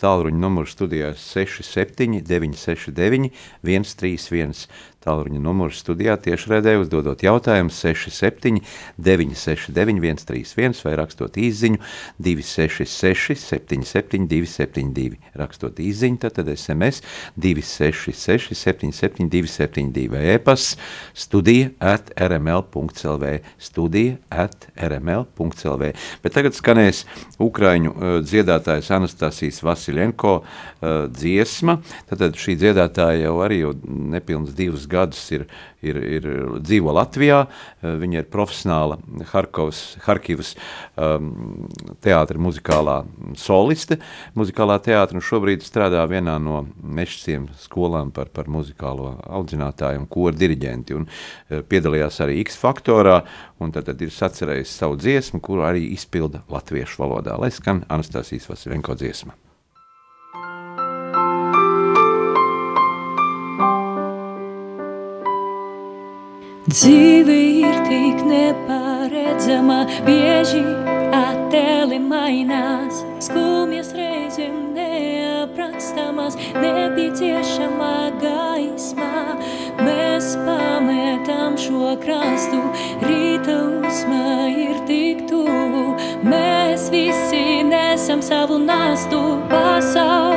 tālruņa numurs studijā 67 969 131 tālruņa numurs studijā tiešraidē uzdodot jautājumu 67 969 131 vai rakstot īziņu 266 77 272. Rakstot īziņu, tad, tad SMS 266 77 272 vai e-pasts studija at rml.lv studija at rml.lv. Bet tagad skanēs Ukraiņu uh, dziedātājs Anastasijas Vasiljenko uh, dziesma. Tad, tad šī dziedātāja jau arī jau nepilns divus gadus gadus ir, ir, ir dzīvo Latvijā. Eh, viņa ir profesionāla Harkovas, Harkivas um, teātra muzikālā soliste, muzikālā teātra, un šobrīd strādā vienā no mešciem skolām par, par muzikālo audzinātāju un koru diriģenti, un uh, piedalījās arī X faktorā, un tad, tad ir sacerējis savu dziesmu, kuru arī izpilda latviešu valodā, lai skan Anastasijas Vasilenko dziesma. Dzīve ir tik neparedzama, bieži attēli mainās, skumjas reizēm neaprakstāmas, nepieciešamā gaismā. Mēs pametam šo krastu, rīta uzma ir tik tuvu, mēs visi nesam savu nastu, pasaulē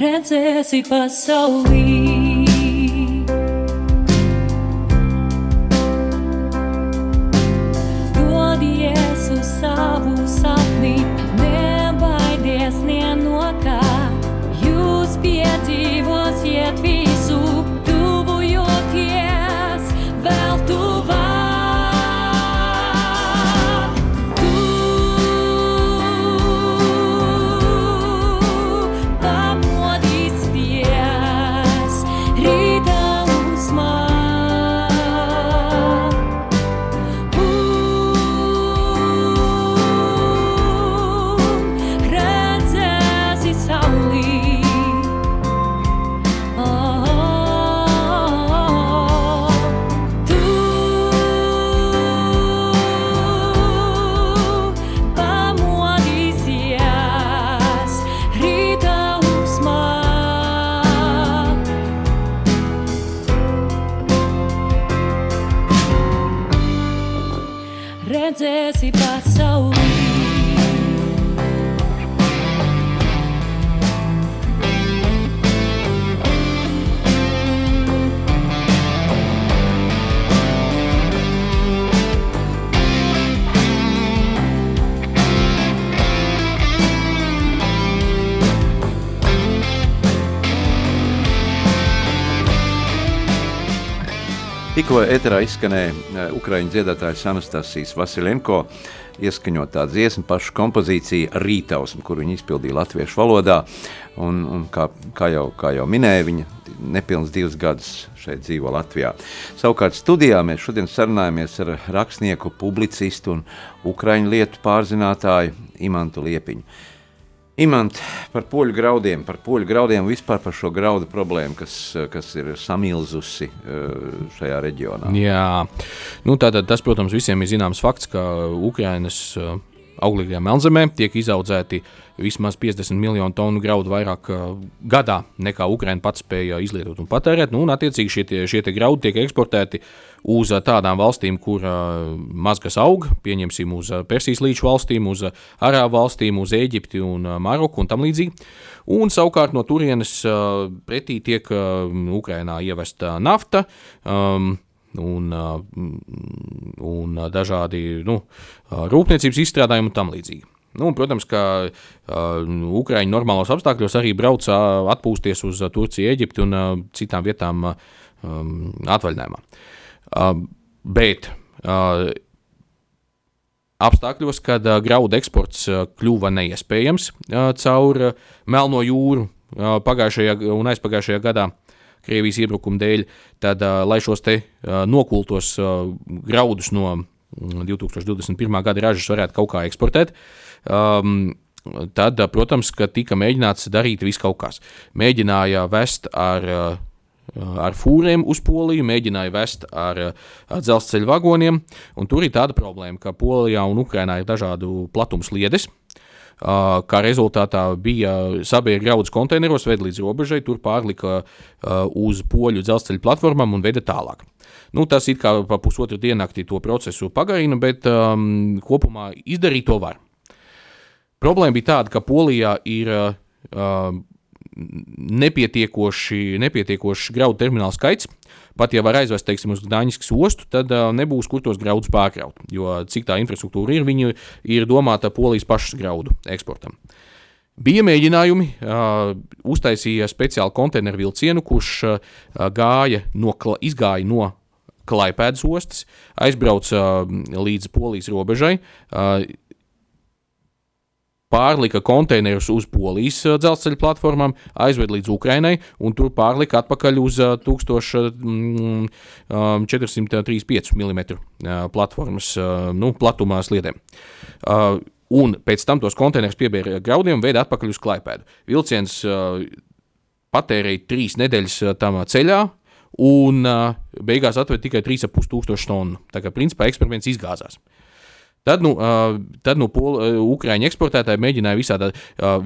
ręce sypa sołi. Tikko eterā izskanēja eh, Ukraiņu dziedātājs Anastasijas Vasilenko ieskaņotā dziesma, pašu kompozīcija Rītausma, kur viņa izpildīja latviešu valodā. Un, un kā, kā, jau, kā jau minēja, viņa nepilns divus gadus šeit dzīvo Latvijā. Savukārt studijā mēs šodien sarunājamies ar rakstnieku, publicistu un ukraiņu lietu pārzinātāju Imantu Liepiņu. Imant, par poļu graudiem, par poļu graudiem vispār par šo graudu problēmu, kas, kas ir samilzusi eh, šajā reģionā. Jā, nu, tātad tas, protams, visiem ir zināms fakts, ka Ukrainas eh, auglīgajā melnzemē tiek izaudzēti vismaz 50 miljonu tonu graudu vairāk uh, gadā nekā Ukraina pats spēja izlietot un patērēt. Nu, un, attiecīgi, šie, tie, šie tie graudi tiek eksportēti uz uh, tādām valstīm, kur uh, maz kas aug, pieņemsim uz Persijas līča valstīm, uz Arābu valstīm, uz Eģipti un Maroku un tam līdzīgi. Un savukārt no turienes pretī tiek Ukrainā ievesta nafta. Um, un, uh, un dažādi nu, rūpniecības izstrādājumi un tam līdzīgi. Nu, protams, ka uh, Ukrāņi normālos apstākļos arī brauc uh, atpūsties uz uh, Turciju, Eģipti un uh, citām vietām uh, um, atvaļinājumā. Uh, bet uh, apstākļos, kad uh, graudu eksports uh, kļuva neiespējams uh, caur uh, Melno jūru uh, pagājušajā un aizpagājušajā gadā, Krievijas iebrukuma dēļ, tad, lai šos te nokultos graudus no 2021. Mm, gada ražas varētu kaut kā eksportēt, um, tad, protams, tika mēģināts darīt viss kaut kas. Mēģināja vest ar ar fūriem uz Poliju, mēģināja vest ar, ar dzelzceļa vagoniem. Tur ir tāda problēma, ka Polijā un Ukrainā ir dažādu platumu sliedes. Kā rezultātā bija sabiedrība graudus konteineros, veda līdz robežai, tur pārlika uz poļu dzelzceļa platformām un veda tālāk. Nu, tas it kā pa pusotru diennakti to procesu pagarina, bet um, kopumā izdarīt to var. Problēma bija tāda, ka Polijā ir uh, nepietiekoši, nepietiekoši graudu terminālu skaits. Pat ja var aizvest teiksim, uz Dāņaskas ostu, tad uh, nebūs kur tos graudus pārkraut. Jo cik tā infrastruktūra ir, viņi ir domāta Polijas pašas graudu eksportam. Bija mēģinājumi, uh, uztaisīja speciālu konteineru vilcienu, kurš uh, gāja no, izgāja no Klaipēdas ostas, aizbrauca uh, līdz Polijas robežai. Uh, pārlika konteinerus uz Polijas uh, dzelzceļa platformām, aizved līdz Ukrainai un tur pārlika atpakaļ uz 1435 mm platformas nu, platumā sliedēm. Uh, un pēc tam tos konteinerus piebēra graudiem un veda atpakaļ uz Klaipēdu. Vilciens uh, patērēja trīs nedēļas tam ceļā, un beigās atveda tikai 3,5 tūkstošu tonu. Tā kā principā eksperiments izgāzās. Tad, nu, tad nu, Ukrāņu eksportētāji mēģināja visādi.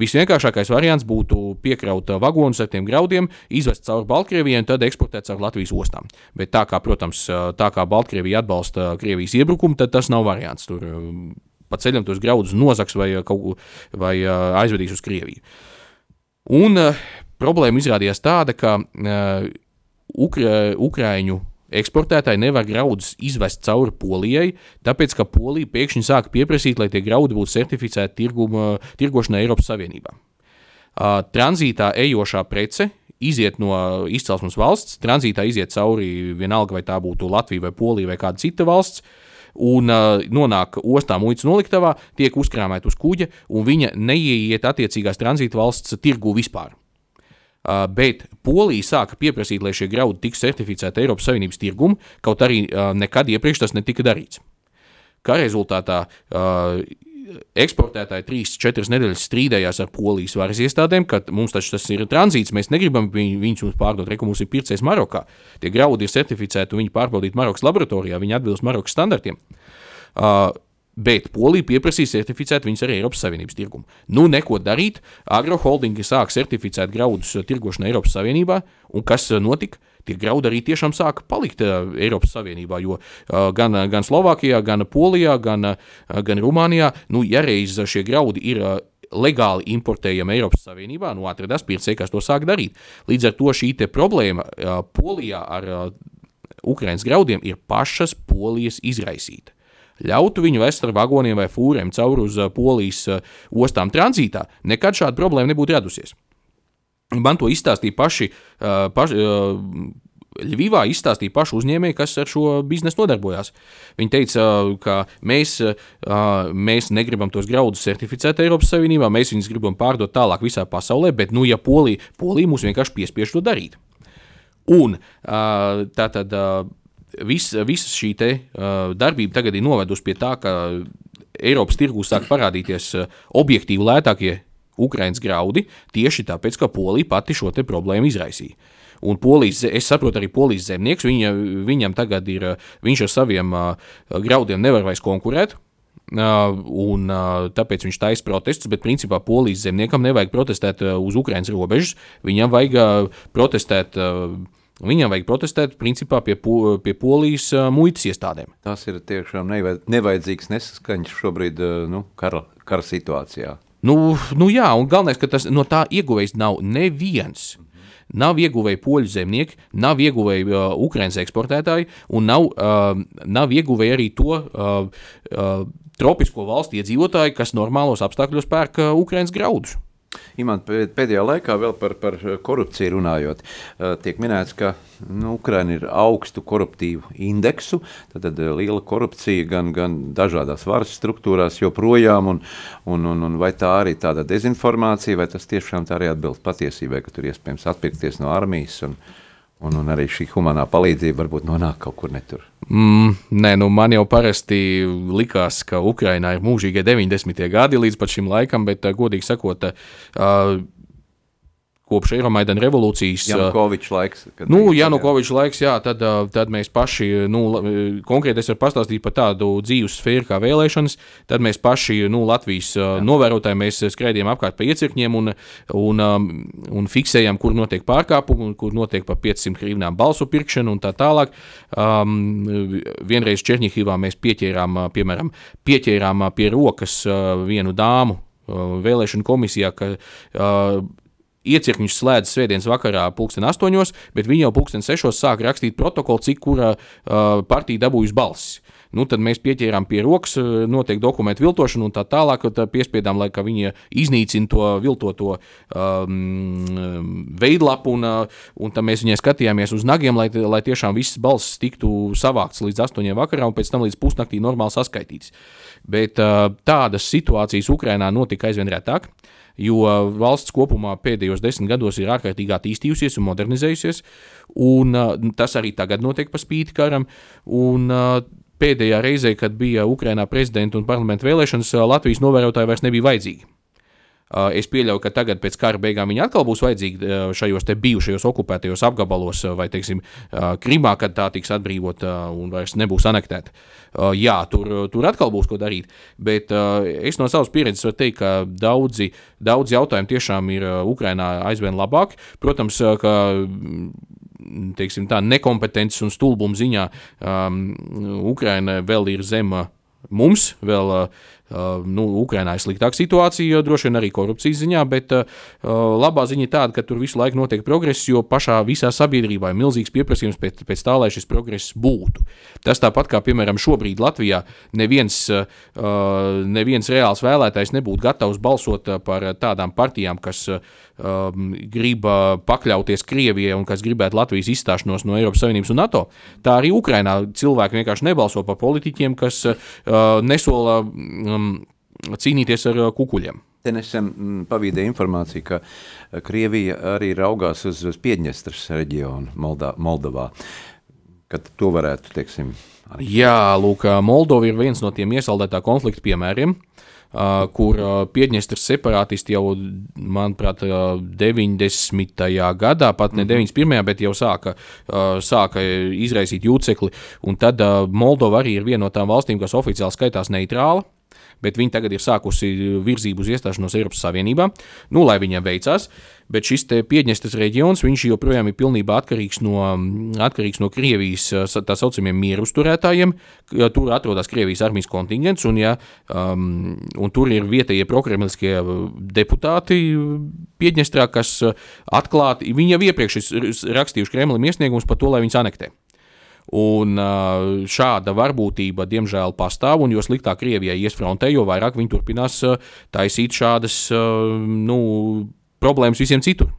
Visvienkāršākais variants būtu piekraut vagonus ar tiem graudiem, izvest cauri Baltkrievijai un tad eksportēt caur Latvijas ostām. Bet tā kā, protams, tā kā Baltkrievija atbalsta Krievijas iebrukumu, tad tas nav variants. Tur pa ceļam tos graudus nozags vai, kaut, vai aizvedīs uz Krieviju. Un problēma izrādījās tāda, ka Ukra, Ukrāņu eksportētāji nevar graudus izvest cauri Polijai, tāpēc ka Polija pēkšņi sāka pieprasīt, lai tie graudi būtu certificēti tirguma, tirgošanai Eiropas Savienībā. Uh, tranzītā ejošā prece iziet no izcelsmes valsts, tranzītā iziet cauri vienalga, vai tā būtu Latvija vai Polija vai kāda cita valsts. Un uh, nonāk ostā muitas noliktavā, tiek uzkrāmēta uz kuģa, un viņa neieiet attiecīgās tranzīta valsts tirgu vispār. Uh, bet Polija sāka pieprasīt, lai šie graudi tiktu certificēti Eiropas Savienības tirgumu, kaut arī uh, nekad iepriekš tas netika darīts. Kā rezultātā uh, eksportētāji 3-4 nedēļas strīdējās ar polijas varas iestādēm, ka mums taču tas ir tranzīts, mēs negribam viņu, viņus mums pārdot, reku mums ir pircējs Marokā. Tie graudi ir certificēti un viņi pārbaudīti Marokas laboratorijā, viņi atbilst Marokas standartiem. Uh, Bet Polija pieprasīja certificēt viņus arī Eiropas Savienības tirgumu. Nu, neko darīt. Agroholdingi sāk certificēt graudus tirgošanai Eiropas Savienībā, un kas notika? Tie graudi arī tiešām sāka palikt Eiropas Savienībā, jo gan, gan Slovākijā, gan Polijā, gan, gan Rumānijā, nu, ja reiz šie graudi ir legāli importējami Eiropas Savienībā, nu, atradās pircēji, kas to sāk darīt. Līdz ar to šī problēma Polijā ar Ukraiņas graudiem ir pašas Polijas izraisīta ļautu viņu vest ar vagoniem vai fūriem cauri uz polijas ostām tranzītā, nekad šāda problēma nebūtu radusies. Man to izstāstīja paši, paši Ļuvijā izstāstīja paši uzņēmēji, kas ar šo biznesu nodarbojās. Viņi teica, ka mēs, mēs negribam tos graudus certificēt Eiropas Savienībā, mēs viņus gribam pārdot tālāk visā pasaulē, bet, nu, ja Polija, Polija mūs vienkārši piespiež to darīt. Un tā tad vis, visa šī te, uh, darbība tagad ir novedusi pie tā, ka Eiropas tirgū sāk parādīties uh, objektīvi lētākie Ukraiņas graudi tieši tāpēc, ka Polija pati šo problēmu izraisīja. Un polijas, es saprotu, arī polijas zemnieks, viņa, viņam tagad ir, viņš ar saviem uh, graudiem nevar vairs konkurēt. Uh, un, uh, tāpēc viņš taisa protestus, bet principā polijas zemniekam nevajag protestēt uh, uz Ukraiņas robežas. Viņam vajag uh, protestēt uh, Viņam vajag protestēt principā pie, po, pie polijas uh, muitas iestādēm. Tas ir tiešām nevajadzīgs nesaskaņas šobrīd uh, nu, kara, kara situācijā. Nu, nu jā, un galvenais, ka tas no tā ieguvējis nav neviens. Nav ieguvēji poļu zemnieki, nav ieguvēji uh, Ukraiņas eksportētāji, un nav, uh, nav ieguvēji arī to uh, uh, tropisko valstu iedzīvotāji, kas normālos apstākļos pērk uh, Ukraiņas graudus. Imant, pēdējā laikā vēl par, par korupciju runājot, tiek minēts, ka nu, Ukraina ir augstu koruptīvu indeksu, tad, tad liela korupcija gan, gan dažādās varas struktūrās joprojām, un, un, un, un vai tā arī tāda dezinformācija, vai tas tiešām tā arī atbilst patiesībai, ka tur iespējams atpirkties no armijas un, un, un arī šī humanā palīdzība varbūt nonāk kaut kur netur. Mm, nē, nu man jau parasti likās, ka Ukrainā ir mūžīgie 90. gadi līdz šim laikam, bet, godīgi sakot, uh, kopš Eiromaidana revolūcijas. Janukovičs laiks. Nu, Janukovičs laiks, jā, tad, tad mēs paši, nu, konkrēti es varu pastāstīt par tādu dzīves sfēru kā vēlēšanas, tad mēs paši, nu, Latvijas jā. novērotāji, mēs skraidījām apkārt pa iecirkņiem un, un, un fiksējām, kur notiek pārkāpumi, kur notiek pa 500 grīvnām balsu pirkšana un tā tālāk. Um, vienreiz Černihivā mēs pieķērām, piemēram, pieķērām pie rokas vienu dāmu vēlēšanu komisijā, ka uh, Iecirkņus slēdz svētdienas vakarā, pulksten astoņos, bet viņi jau pulksten sešos sāk rakstīt protokolu, cik kura uh, partija dabūjusi balsis. Nu, tad mēs pieķērām pie rokas, notiek dokumentu viltošana un tā tālāk. Tā piespiedām, lai viņi iznīcina to viltoto um, veidlapu, un, un tad mēs viņai skatījāmies uz nagiem, lai, lai tiešām visas balsis tiktu savāktas līdz astoņiem vakarā un pēc tam līdz pusnaktī normāli saskaitītas. Bet uh, tādas situācijas Ukrainā notika aizvien retāk. Uh, jo valsts kopumā pēdējos desmit gados ir ārkārtīgi attīstījusies un modernizējusies, un uh, tas arī tagad notiek pa spīti karam. Un, uh, Pēdējā reizē, kad bija Ukrainā prezidenta un parlamenta vēlēšanas, Latvijas novērotāji vairs nebija vajadzīgi. Uh, es pieļauju, ka tagad, pēc kara beigām, viņi atkal būs vajadzīgi uh, šajos bijušajos okupētajos apgabalos, uh, vai, teiksim, Krimā, kad tā tiks atbrīvota un vairs nebūs anektēta. Jā, tur, tur atkal būs ko darīt. Bet es no savas pieredzes varu teikt, ka daudzi, daudzi jautājumi tiešām ir Ukrainā aizvien labāki. Protams, ka teiksim, tā nekompetences un stulbuma ziņā um, Ukraina vēl ir zema mums, vēl Uh, nu, Ukrainā ir sliktāka situācija, droši vien arī korupcijas ziņā, bet uh, labā ziņa ir tāda, ka tur visu laiku notiek progress, jo pašā visā sabiedrībā ir milzīgs pieprasījums pēc, pēc tā, lai šis progress būtu. Tas tāpat kā, piemēram, šobrīd Latvijā neviens, uh, neviens reāls vēlētājs nebūtu gatavs balsot par tādām partijām, kas um, grib pakļauties Krievijai un kas gribētu Latvijas izstāšanos no Eiropas Savienības un NATO. Tā arī Ukrainā cilvēki vienkārši nebalso par politiķiem, kas uh, nesola um, cīnīties ar uh, kukuļiem. Te nesen mm, pavīdēja informācija, ka uh, Krievija arī raugās uz, Piedņestras reģionu Moldā, Moldovā. Kad to varētu, teiksim, arī. Jā, lūk, Moldova ir viens no tiem iesaldētā konflikta piemēriem. Uh, kur Piedņestras separātisti jau, manuprāt, uh, 90. gadā, pat ne 91. Mhm. bet jau sāka, sāka izraisīt jūcekli. Un tad Moldova arī ir viena no tām valstīm, kas oficiāli skaitās neitrāla bet viņi tagad ir sākusi virzību uz iestāšanos Eiropas Savienībā. Nu, lai viņiem veicās, bet šis Piedņestras reģions joprojām ir pilnībā atkarīgs no, atkarīgs no Krievijas tā saucamiem mieru uzturētājiem. Tur atrodas Krievijas armijas kontingents, un, ja, um, un tur ir vietējie prokremliskie deputāti Piedņestrā, kas atklāti, viņi jau iepriekš ir rakstījuši Kremlim iesniegumus par to, lai viņus anektē. Un šāda varbūtība, diemžēl, pastāv, un jo sliktāk Krievijai ies frontē, jo vairāk viņi turpinās taisīt šādas nu, problēmas visiem citur,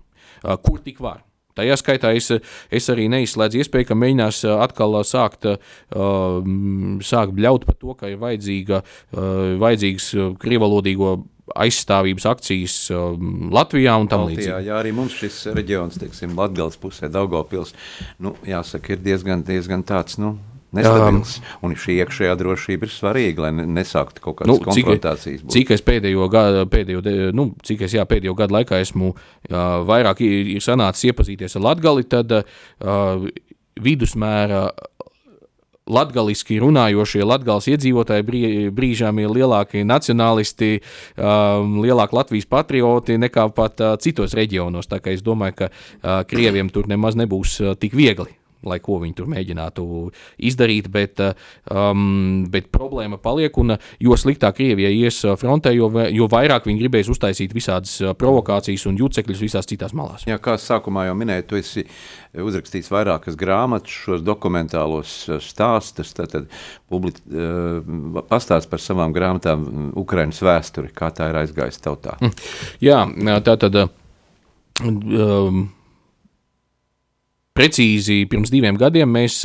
kur tik var. Tajā skaitā es, es arī neizslēdzu iespēju, ka mēģinās atkal sākt, sākt bļaut par to, ka ir vajadzīga, vajadzīgs krievalodīgo aizstāvības akcijas um, Latvijā un tam līdzīgi. Jā, arī mums šis reģions, teiksim, Latgales pusē, Daugavpils, nu, jāsaka, ir diezgan, diezgan tāds, nu, nestabils. Um, un šī iekšējā drošība ir svarīga, lai nesāktu kaut kādas nu, konfrontācijas. Cik, cik es pēdējo gadu, pēdējo, nu, cik es, jā, pēdējo gadu laikā esmu uh, vairāk ir, ir sanācis iepazīties ar Latgali, tad uh, vidusmēra latgaliski runājošie latgales iedzīvotāji brīžām ir lielāki nacionālisti, um, lielāki Latvijas patrioti nekā pat uh, citos reģionos. Tā kā es domāju, ka uh, Krieviem tur nemaz nebūs uh, tik viegli lai ko viņi tur mēģinātu izdarīt, bet, um, bet problēma paliek. Un, jo sliktāk Krievija ies frontē, jo, jo vairāk viņi gribēs uztaisīt visādas provokācijas un jūcekļus visās citās malās. Jā, kā sākumā jau minēju, tu esi uzrakstījis vairākas grāmatas, šos dokumentālos stāstus. Tad, tad public, uh, pastāst par savām grāmatām Ukraiņas vēsturi, kā tā ir aizgājusi tautā. Jā, tā tad. Um, precīzi pirms diviem gadiem mēs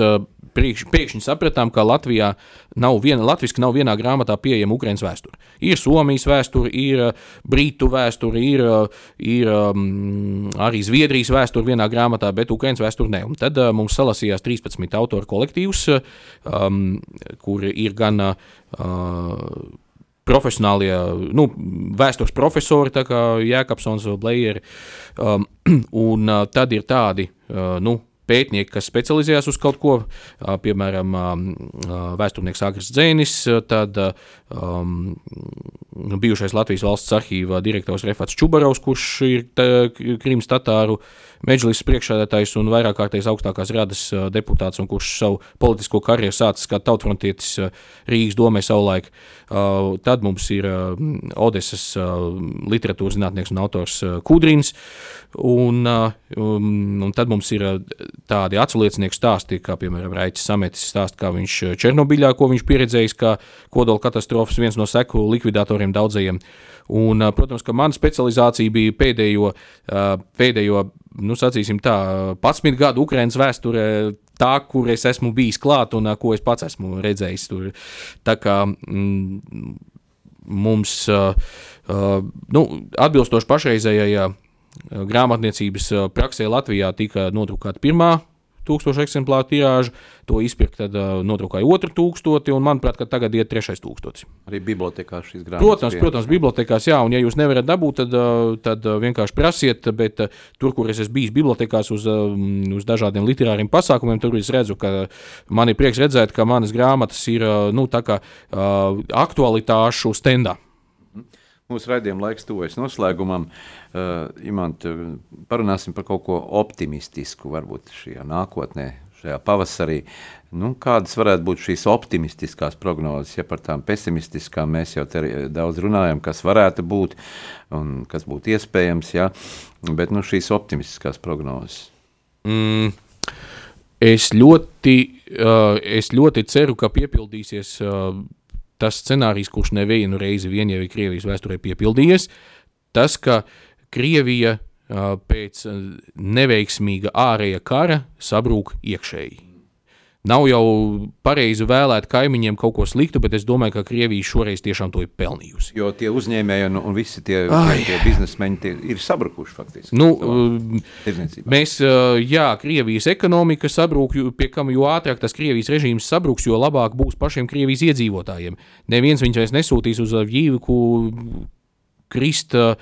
priekš, pēkšņi sapratām, ka Latvijā nav viena, latviski nav vienā grāmatā pieejama Ukraiņas vēsture. Ir Somijas vēsture, ir Brītu vēsture, ir, ir um, arī Zviedrijas vēsture vienā grāmatā, bet Ukraiņas vēsture ne. Un tad uh, mums salasījās 13 autoru kolektīvs, um, kur ir gan uh, profesionālie, nu, vēstures profesori, kā Jēkabsons Blējeri, um, un uh, tad ir tādi, uh, nu, pētnieki, kas specializējas uz kaut ko, uh, piemēram, uh, vēsturnieks Agris Dzēnis, tad um, bijušais Latvijas valsts arhīva direktors Refats Čubarovs, kurš ir Krimas tatāru medžlis priekšsēdētājs un vairāk kārtējs augstākās radas deputāts, un kurš savu politisko karjeru sācis kā tautfrontietis Rīgas domē savulaik. Uh, tad mums ir uh, Odesas uh, literatūras zinātnieks un autors Kudrins, un, um, un tad mums ir tādi atsliecinieku stāsti, kā piemēram Raicis Sametis stāst, kā viņš Černobiļā, ko viņš pieredzējis, kā kodola katastrofas viens no seku likvidatoriem daudzajiem. Un, protams, ka mana specializācija bija pēdējo, pēdējo nu, sacīsim tā, 11 gadu Ukraiņas vēsturē, tā, kur es esmu bijis klāt un ko es pats esmu redzējis. Tur. Tā kā mm, mums, nu, atbilstoši pašreizējai grāmatniecības praksē Latvijā tika nodrukāta pirmā tūkstošu eksemplāru tirāžu, to izpirkt, tad uh, nodrukāja otru tūkstoti, un manuprāt, tagad iet trešais tūkstotis. Arī bibliotekā šīs grāmatas. Protams, protams, bibliotekās, jā, un ja jūs nevarat dabūt, tad, uh, tad uh, vienkārši prasiet, bet uh, tur, kur es esmu bijis bibliotekās uz, uh, uz dažādiem literāriem pasākumiem, tur es redzu, ka man ir prieks redzēt, ka manas grāmatas ir uh, nu, tā kā uh, aktualitāšu stendā. Mūsu raidījuma laiks tuvojas noslēgumam. Uh, Imant, uh, parunāsim par kaut ko optimistisku, varbūt šajā nākotnē, šajā pavasarī. Nu, kādas varētu būt šīs optimistiskās prognozes, ja par tām pesimistiskām mēs jau daudz runājam, kas varētu būt un kas būtu iespējams, ja? bet nu, šīs optimistiskās prognozes. Mm. Es ļoti, uh, es ļoti ceru, ka piepildīsies uh, tas scenārijs, kurš nevienu reizi vien jau ir Krievijas vēsturē piepildījies, tas, ka Krievija pēc neveiksmīga ārēja kara sabrūk iekšēji. Nav jau pareizi vēlēt kaimiņiem kaut ko sliktu, bet es domāju, ka Krievija šoreiz tiešām to ir pelnījusi. Jo tie uzņēmēji un, un visi tie, tie, tie biznesmeņi tie ir sabrukuši faktiski. Nu, mēs, jā, Krievijas ekonomika sabrūk, pie kam jo ātrāk tas Krievijas režīms sabruks, jo labāk būs pašiem Krievijas iedzīvotājiem. Neviens viņus vairs nesūtīs uz Vīviku krist. Uh,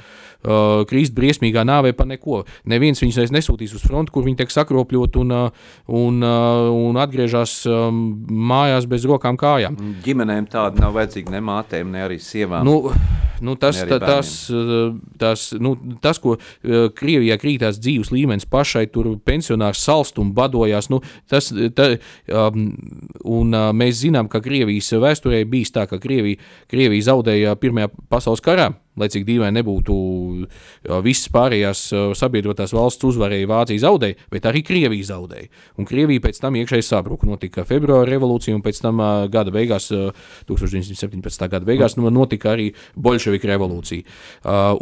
krīst briesmīgā nāvē par neko. Neviens viņus nesūtīs uz fronti, kur viņi tiek sakropļot un, uh, un, uh, un atgriežas um, mājās bez rokām kājām. Ģimenēm tāda nav vajadzīga ne mātēm, ne arī sievām. Nu, nu, tas, ta, tas, tas, nu, tas, ko Krievijā krītās dzīves līmenis pašai, tur pensionārs salst un badojās, nu, tas, ta, um, un uh, mēs zinām, ka Krievijas vēsturē bijis tā, ka Krievija, Krievija zaudēja Pirmajā pasaules karā, lai cik dīvaini nebūtu, visas pārējās sabiedrotās valsts uzvarēja, Vācija zaudēja, bet arī Krievija zaudēja. Un Krievija pēc tam iekšēji sabruka. Notika februāra revolūcija, un pēc tam gada beigās, 1917. gada beigās, nu, notika arī Bolševika revolūcija.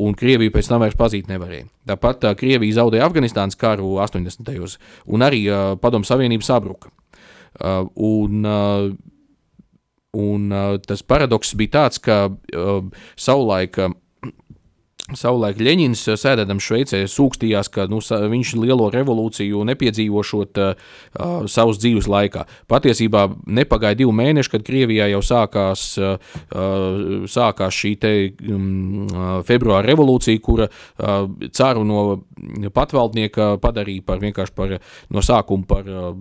Un Krievija pēc tam vairs pazīt nevarēja. Tāpat Krievija zaudēja Afganistānas karu 80. gados, un arī Padomu Savienība sabruka. Un, Un tas paradoks bija tāds, ka savulaik Savulaik Leņņņins, eh, sēdēdams Šveicē, sūkstījās, ka nu, viņš lielo revolūciju nepiedzīvošot uh, savas dzīves laikā. Patiesībā nepagāja divi mēneši, kad Krievijā jau sākās, uh, sākās šī te, um, februāra revolūcija, kura uh, caru no patvaldnieka padarīja par vienkārši par, no sākuma par uh,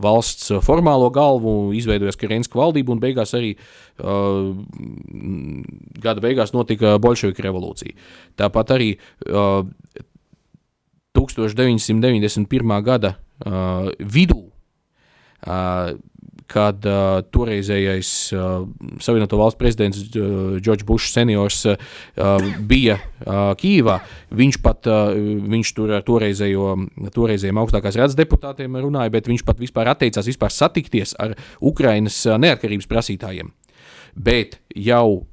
valsts formālo galvu, izveidojās Kerenska valdība un beigās arī uh, gada beigās notika Bolševika revolūcija. Tāpat arī uh, 1991. gada uh, vidū, uh, kad uh, toreizējais uh, Savienoto Valstu prezidents Džordžs uh, Bušs seniors uh, bija uh, Kīvā. Viņš pat uh, viņš tur ar toreizējo, toreizējiem augstākās redzes deputātiem runāja, bet viņš pat vispār atteicās vispār satikties ar Ukrainas neatkarības prasītājiem. Bet jau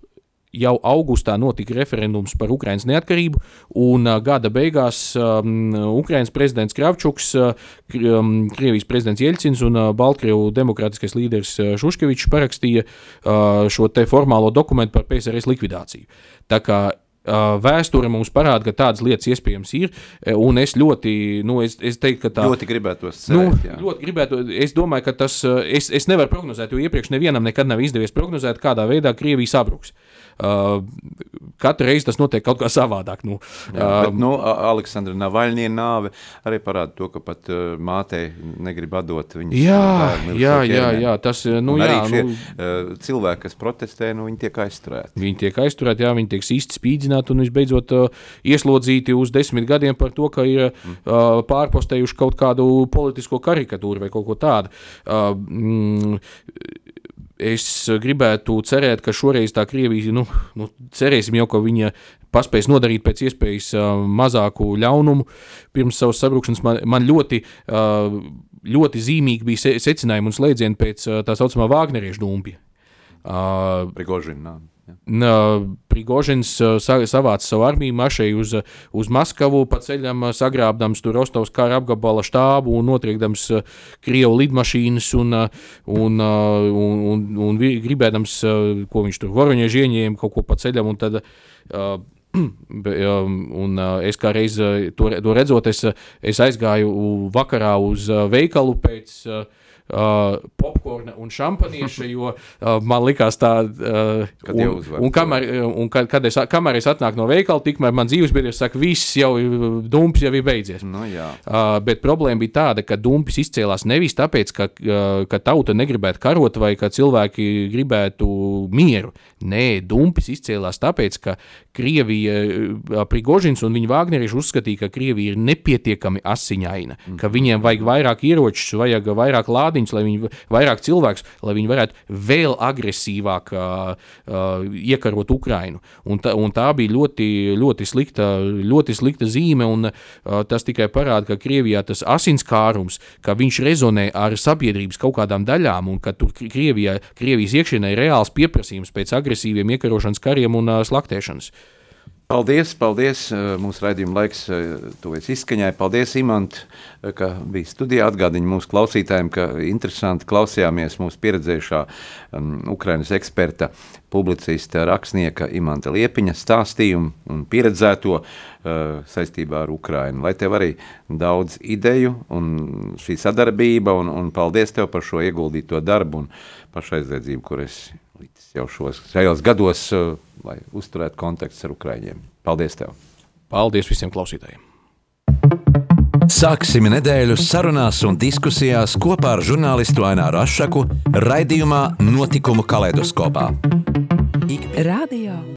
jau augustā notika referendums par Ukraiņas neatkarību, un gada beigās um, Ukraiņas prezidents Kravčuks, uh, Krievijas prezidents Jeļcins un uh, Baltkrievu demokrātiskais līderis Šuškevičs parakstīja uh, šo te formālo dokumentu par PSRS likvidāciju. Tā kā vēsture mums parāda, ka tādas lietas iespējams ir. Un es ļoti, nu, es, es teiktu, ka tā ļoti gribētu to cerēt. Nu, gribētu. Es domāju, ka tas, es, es nevaru prognozēt, jo iepriekš nevienam nekad nav izdevies prognozēt, kādā veidā Krievija sabruks. Uh, Uh, katru reizi tas notiek kaut kā savādāk. Nu, Jā, bet, um, nu, Aleksandra Navaļņie nāve arī parāda to, ka pat uh, mātei negrib atdot viņas jā, bērnu. Jā, jā, jā, tas nu, jā, šie, nu, uh, cilvēki, kas protestē, nu, viņi tiek aizturēti. Viņi tiek aizturēti, jā, viņi tiek īsti spīdzināti un visbeidzot uh, ieslodzīti uz desmit gadiem par to, ka ir mm. uh, pārpostējuši kaut kādu politisko karikatūru vai kaut ko tādu. Uh, mm, es gribētu cerēt, ka šoreiz tā Krievija, nu, nu cerēsim jau, ka viņa paspēs nodarīt pēc iespējas mazāku ļaunumu pirms savas sabrukšanas. Man, man ļoti, ļoti zīmīgi bija se secinājumi un slēdzieni pēc tā saucamā Vāgneriešu dumpja. Prigožina. Prigožins savāca savu armiju mašai uz, uz Maskavu, pa ceļam sagrābdams tur Rostovas kara apgabala štābu un notriekdams Krievu lidmašīnas un, un, un, un, un gribēdams, ko viņš tur Voroņieži ieņēma kaut ko pa ceļam un tad uh, Un es kā reiz to redzot, es, es aizgāju vakarā uz veikalu pēc uh, uh, popkorna un šampanieša, jo uh, man likās tā, uh, Kad un, un, kamēr, un kad, kad es, kamēr es atnāku no veikala, tikmēr man dzīves biedrs saka, viss jau dumps jau ir beidzies. Nu, jā. Uh, bet problēma bija tāda, ka dumpis izcēlās nevis tāpēc, ka, uh, ka tauta negribētu karot vai ka cilvēki gribētu mieru. Nē, dumpis izcēlās tāpēc, ka Krievija, uh, Prigožins un viņa Vāgnerieši uzskatīja, ka Krievija ir nepietiekami asiņaina, mm. ka viņiem vajag vairāk ieročus, vajag vairāk lādiņus, lai viņi vairāk cilvēkus, lai viņi varētu vēl agresīvāk uh, uh, iekarot Ukrainu. Un tā, un tā bija ļoti, ļoti, slikta, ļoti slikta zīme, un uh, tas tikai parāda, ka Krievijā tas asinskārums, ka viņš rezonē ar sabiedrības kaut kādām daļām, un ka tur Krievijā, Krievijas iekšienē ir reāls pieprasījums pēc agresīviem iekarošanas kariem un uh, slaktēšanas. Paldies, paldies. eh, Mūsu raidījuma laiks eh, tuvojas izskaņai. Paldies, Imant, eh, ka bija studijā. Atgādini mūsu klausītājiem, ka interesanti klausījāmies mūsu pieredzējušā um, Ukrainas eksperta, publicista, rakstnieka Imanta Liepiņa stāstījumu un pieredzēto uh, saistībā ar Ukrainu. Lai tev arī daudz ideju un šī sadarbība, un, un paldies tev par šo ieguldīto darbu un pašaizliedzību, kur es līdz jau šos šajos gados, uh, lai uzturētu kontaktus ar Ukraiņiem. Paldies tev! Paldies visiem klausītājiem! Sāksim nedēļu sarunās un diskusijās kopā ar žurnālistu Aināru Rošu raidījumā Notikumu kaleidoskopā. Radio